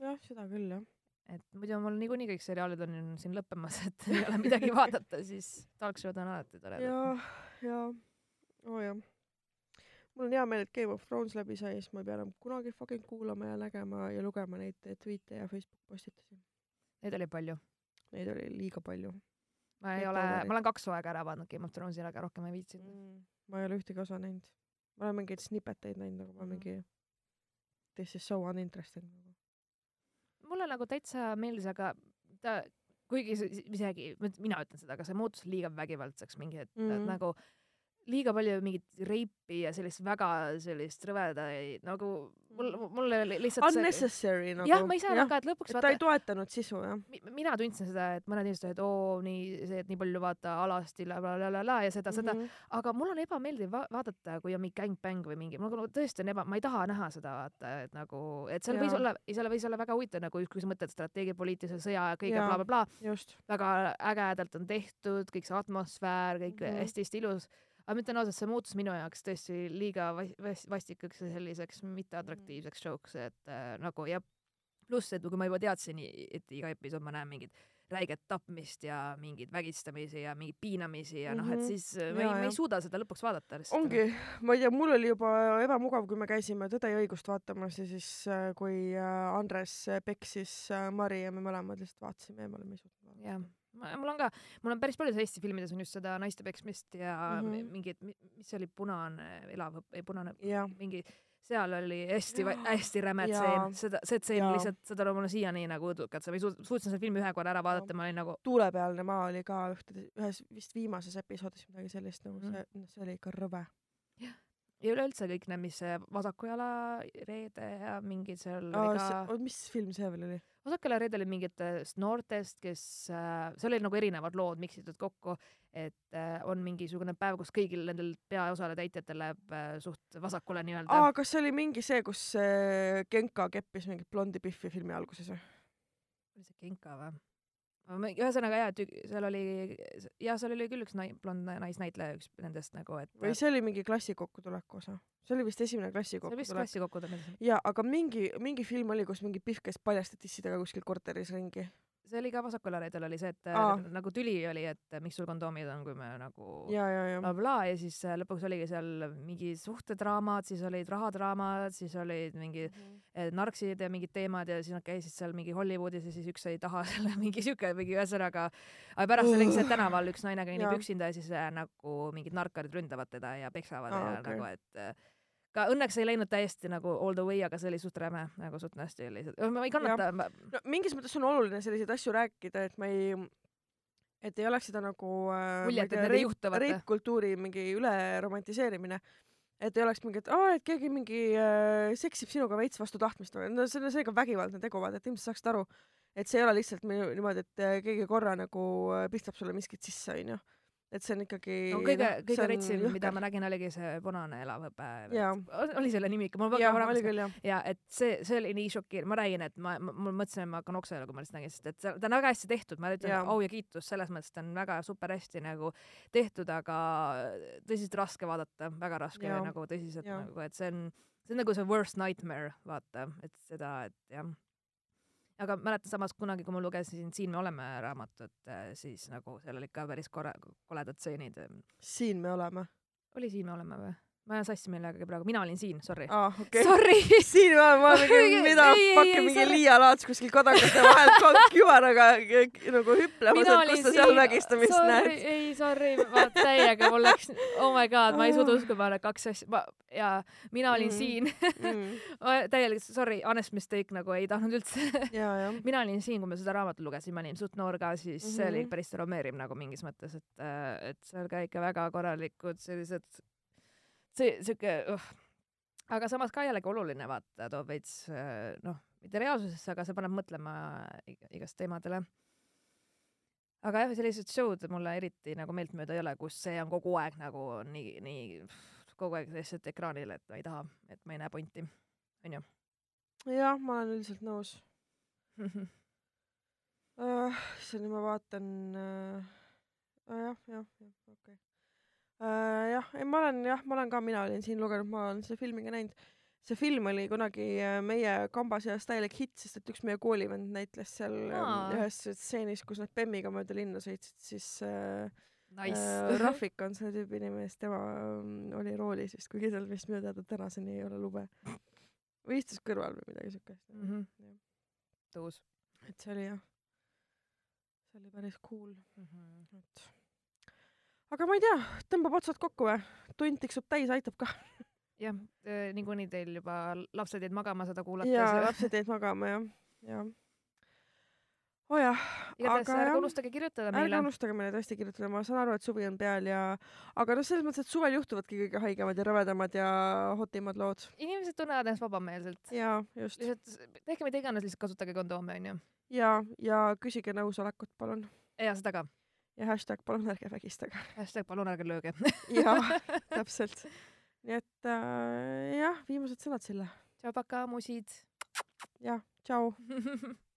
jah, seda küll jah. et muidu mul niikuinii kõik seriaalid on siin lõppemas, et ei ole midagi vaadata, siis talk show'd on alati toredad. ja, ja, oo jah. mul on hea meel, et Game of Thrones läbi sai, siis ma ei pea enam kunagi fucking kuulama ja nägema ja lugema neid tweet'e ja Facebooki postitusi. Neid oli palju. Neid oli liiga palju ma ei Kõik ole, ma olen kaks hooaega ära vaadanud Game of Thronesi, aga rohkem ei viitsinud. mm.. ma ei ole ühtegi osa näinud. ma olen mingeid snippeteid näinud, aga ma Mhm. mingi this is so uninteresting nagu. Mulle nagu täitsa meeldis, aga ta, kuigi see- isegi, mina ütlen seda, aga see muutus liiga vägivaldseks mingi hetk mm, -hmm. Et nagu liiga palju mingit reipi ja sellist väga sellist rõvedaid nagu mul, mul oli lihtsalt see Unnecessary nagu. jah, ma ise arvan ka, et lõpuks et ta ei toetanud sisu jah. mi- mina tundsin seda, et mõned inimesed olid, oo nii see, et nii palju vaata alasti la la la la la ja seda, seda, Mhm. aga mul on ebameeldiv va vaadata, kui on mingi gängbäng või mingi, mul nagu tõesti on eba, ma ei taha näha seda vaata, et nagu, et seal võis Jaa. olla, seal võis olla väga huvitav nagu, kui sa mõtled strateegia, poliitilise sõja ja kõige blablabla bla,, just. väga ägedalt on tehtud, kõik see atmosfäär, kõik Mhm. hästi-hästi ilus. Aga ma ütlen ausalt, see muutus minu jaoks tõesti liiga vas- vas- vastikaks ja selliseks mitteatraktiivseks show'ks, et äh, nagu ja pluss, et kui ma juba teadsin, et iga episood ma näen mingit räiget tapmist ja mingeid vägistamisi ja mingeid piinamisi ja noh, et Mhm. siis äh, ma ei, ma jah. ei suuda seda lõpuks vaadata ongi, ma ei tea, mul oli juba ebamugav, kui me käisime Tõde ja õigust vaatamas ja siis äh, kui äh, Andres peksis Mari ja me mõlemad lihtsalt vaatasime eemale, me ei suutnud vaadata. jah, mul on ka, mul on päris paljudes Eesti filmides on just seda naiste peksmist ja mm Mhm. -hmm. mingid, mis see oli, punane elav, ei punane, jah, mingi, seal oli hästi, hästi räme tseen, seda, see tseen lihtsalt, seda on mulle siiani nagu õudukad, ma ei suut-, suutsin selle filmi ühe korra ära vaadata, ma olin nagu, tuulepealne maa oli ka ühte, ühes vist viimases episoodis midagi sellist nagu Mm. see, noh, see oli ikka rõve. ja üleüldse kõik need, mis vasaku jala reede ja mingid seal ka, mis film see veel oli? Vasaku jala reede oli mingitest noortest, kes, seal olid nagu erinevad lood miksitud kokku, et äh, on mingisugune päev, kus kõigil nendel peaosade täitjatel läheb äh, suht vasakule nii-öelda aa, kas see oli mingi see, kus äh, Genka keppis mingit blondi Biffi filmi alguses või? oli see Genka või? Ühesõnaga jaa, et seal oli, jah, seal oli küll üks nai-, blond na- naisnäitleja, üks nendest nagu, et või see oli mingi klassi kokkutuleku osa? see oli vist esimene klassi see oli vist kokkutulek. klassi kokkutulek. jaa, aga mingi, mingi film oli, kus mingi Pihv käis paljaste tissidega kuskil korteris ringi. See oli ka vasakul reedel oli see, et Aa. äh, nagu tüli oli, et äh, miks sul kondoomid on, kui me nagu blablabla ja siis äh, lõpuks oligi seal mingi suhtedraamad, siis olid rahadraamad, siis olid mingi eh, narksid ja mingid teemad ja siis nad käisid seal mingi Hollywoodis ja siis üks sai taha selle mingi siuke mingi ühesõnaga, aga pärast see, et tänaval üks naine kõnnib üksinda ja siis nagu mingid narkarid ründavad teda ja peksavad Aa, ja okei. nagu, et ka õnneks ei läinud täiesti nagu all the way, aga see oli suht räme, nagu suht hästi oli lihtsalt, ma ei kannata, no mingis mõttes on oluline selliseid asju rääkida, et ma ei, et ei oleks seda nagu äh, Muljet, ma et need ei rape- juhtu, vaata. rape-kultuuri mingi üle romantiseerimine. et ei oleks mingi, et keegi mingi äh, seksib sinuga veits vastu tahtmist või, no see on seega vägivaldne tegu, vaata, et inimesed saaksid aru, et see ei ole lihtsalt niimoodi, et äh, keegi korra nagu äh, pistab sulle miskit sisse, onju. Et see on ikkagi no kõige see kõige retsim, mida ma nägin, oligi see punane elav. Jaa. oli selle nimi ikka, mul väga oli küll jah. ja et see, see oli nii šokeeriv, ma räägin, et ma, ma, mul mõtlesin, et ma hakkan oksele, kui ma lihtsalt nägin, sest et see, ta on väga hästi tehtud, ma ütlen au ja kiitus selles mõttes, ta on väga super hästi nagu tehtud, aga tõsiselt raske vaadata, väga raske Jaa. nagu tõsiselt Jaa. nagu, et see on, see on nagu see worst nightmare, vaata, et seda, et jah. Aga mäletan samas kunagi, kui ma lugesin Siin me oleme raamatut, siis nagu seal olid ka päris kore, koledad stseenid. siin me oleme. oli Siin me oleme või? Ma ajan sassi millegagi praegu, mina olin siin, sorry. Ah, okei. Sorry siin oleme, ma mingi, mida ei, mingi. Liia Laats kuskil kodakate vahelt kogu kübaraga nagu hüplemas, et kus sa seal vägistamist sorry, näed. ei, sorry, ma täiega, mul läks, oh my god, ma ei suuda uskuda, et kaks asja, ma ja mina olin Mhm. siin Mm. täielikult, sorry, honest mistake nagu ei tahtnud üldse. mina olin siin, kui ma seda raamatut lugesin, ma olin suht noor ka, siis mm -hmm. see oli Mhm. päris traumeeriv nagu mingis mõttes, et, et seal ka ikka väga korralikud sellised, see siuke uh., aga samas ka jällegi oluline vaata, toob veits äh, noh, mitte reaalsusesse, aga see paneb mõtlema ig- igast teemadele. aga jah, sellised show'd mulle eriti nagu meeltmööda ei ole, kus see on kogu aeg nagu nii, nii kogu aeg lihtsalt ekraanil, et ma ei taha, et ma ei näe pointi, onju. jah, ma olen üldiselt nõus uh,. issand, nüüd ma vaatan uh,. jah, jah, jah, okei okay. uh,. jah, ei ma olen jah, ma olen ka, mina olin siin lugenud, ma olen seda filmi ka näinud. see film oli kunagi äh, meie kambas ja täielik hitt, sest et üks meie koolivend näitles seal Aa. uh, ühes stseenis, kus nad bemmiga mööda linna sõitsid, siis uh, Nice Äh, Rafik on selle tüübi nimi, siis tema ähm, oli roolis vist, kuigi tal vist minu teada tänaseni ei ole lube. või istus kõrval või midagi siukest mm. -hmm. Tõus et see oli jah, see oli päris cool, mm. -hmm. et aga ma ei tea, tõmbab otsad kokku või? tund tiksub täis, aitab ka. jah, niikuinii teil juba lapsed jäid magama seda ja kuulates. lapsed jäid magama jah, jah. oo oh igatahes ärge unustage kirjutada ärge meile. unustage meile tõesti kirjutada, ma saan aru, et suvi on peal ja aga noh, selles mõttes, et suvel juhtuvadki kõige haigemad ja rõvedamad ja hotimad lood. inimesed tunnevad ennast vabameelselt. jaa, just. lihtsalt tehke mida iganes, lihtsalt kasutage kondoome onju. ja, ja küsige nõusolekut, palun. ja seda ka. Ja hashtag palun ärge vägistage. hashtag palun ärge lööge. jaa, täpselt. nii et äh, jah, viimased sõnad Sille. tšau, paka, musid. jah, tšau.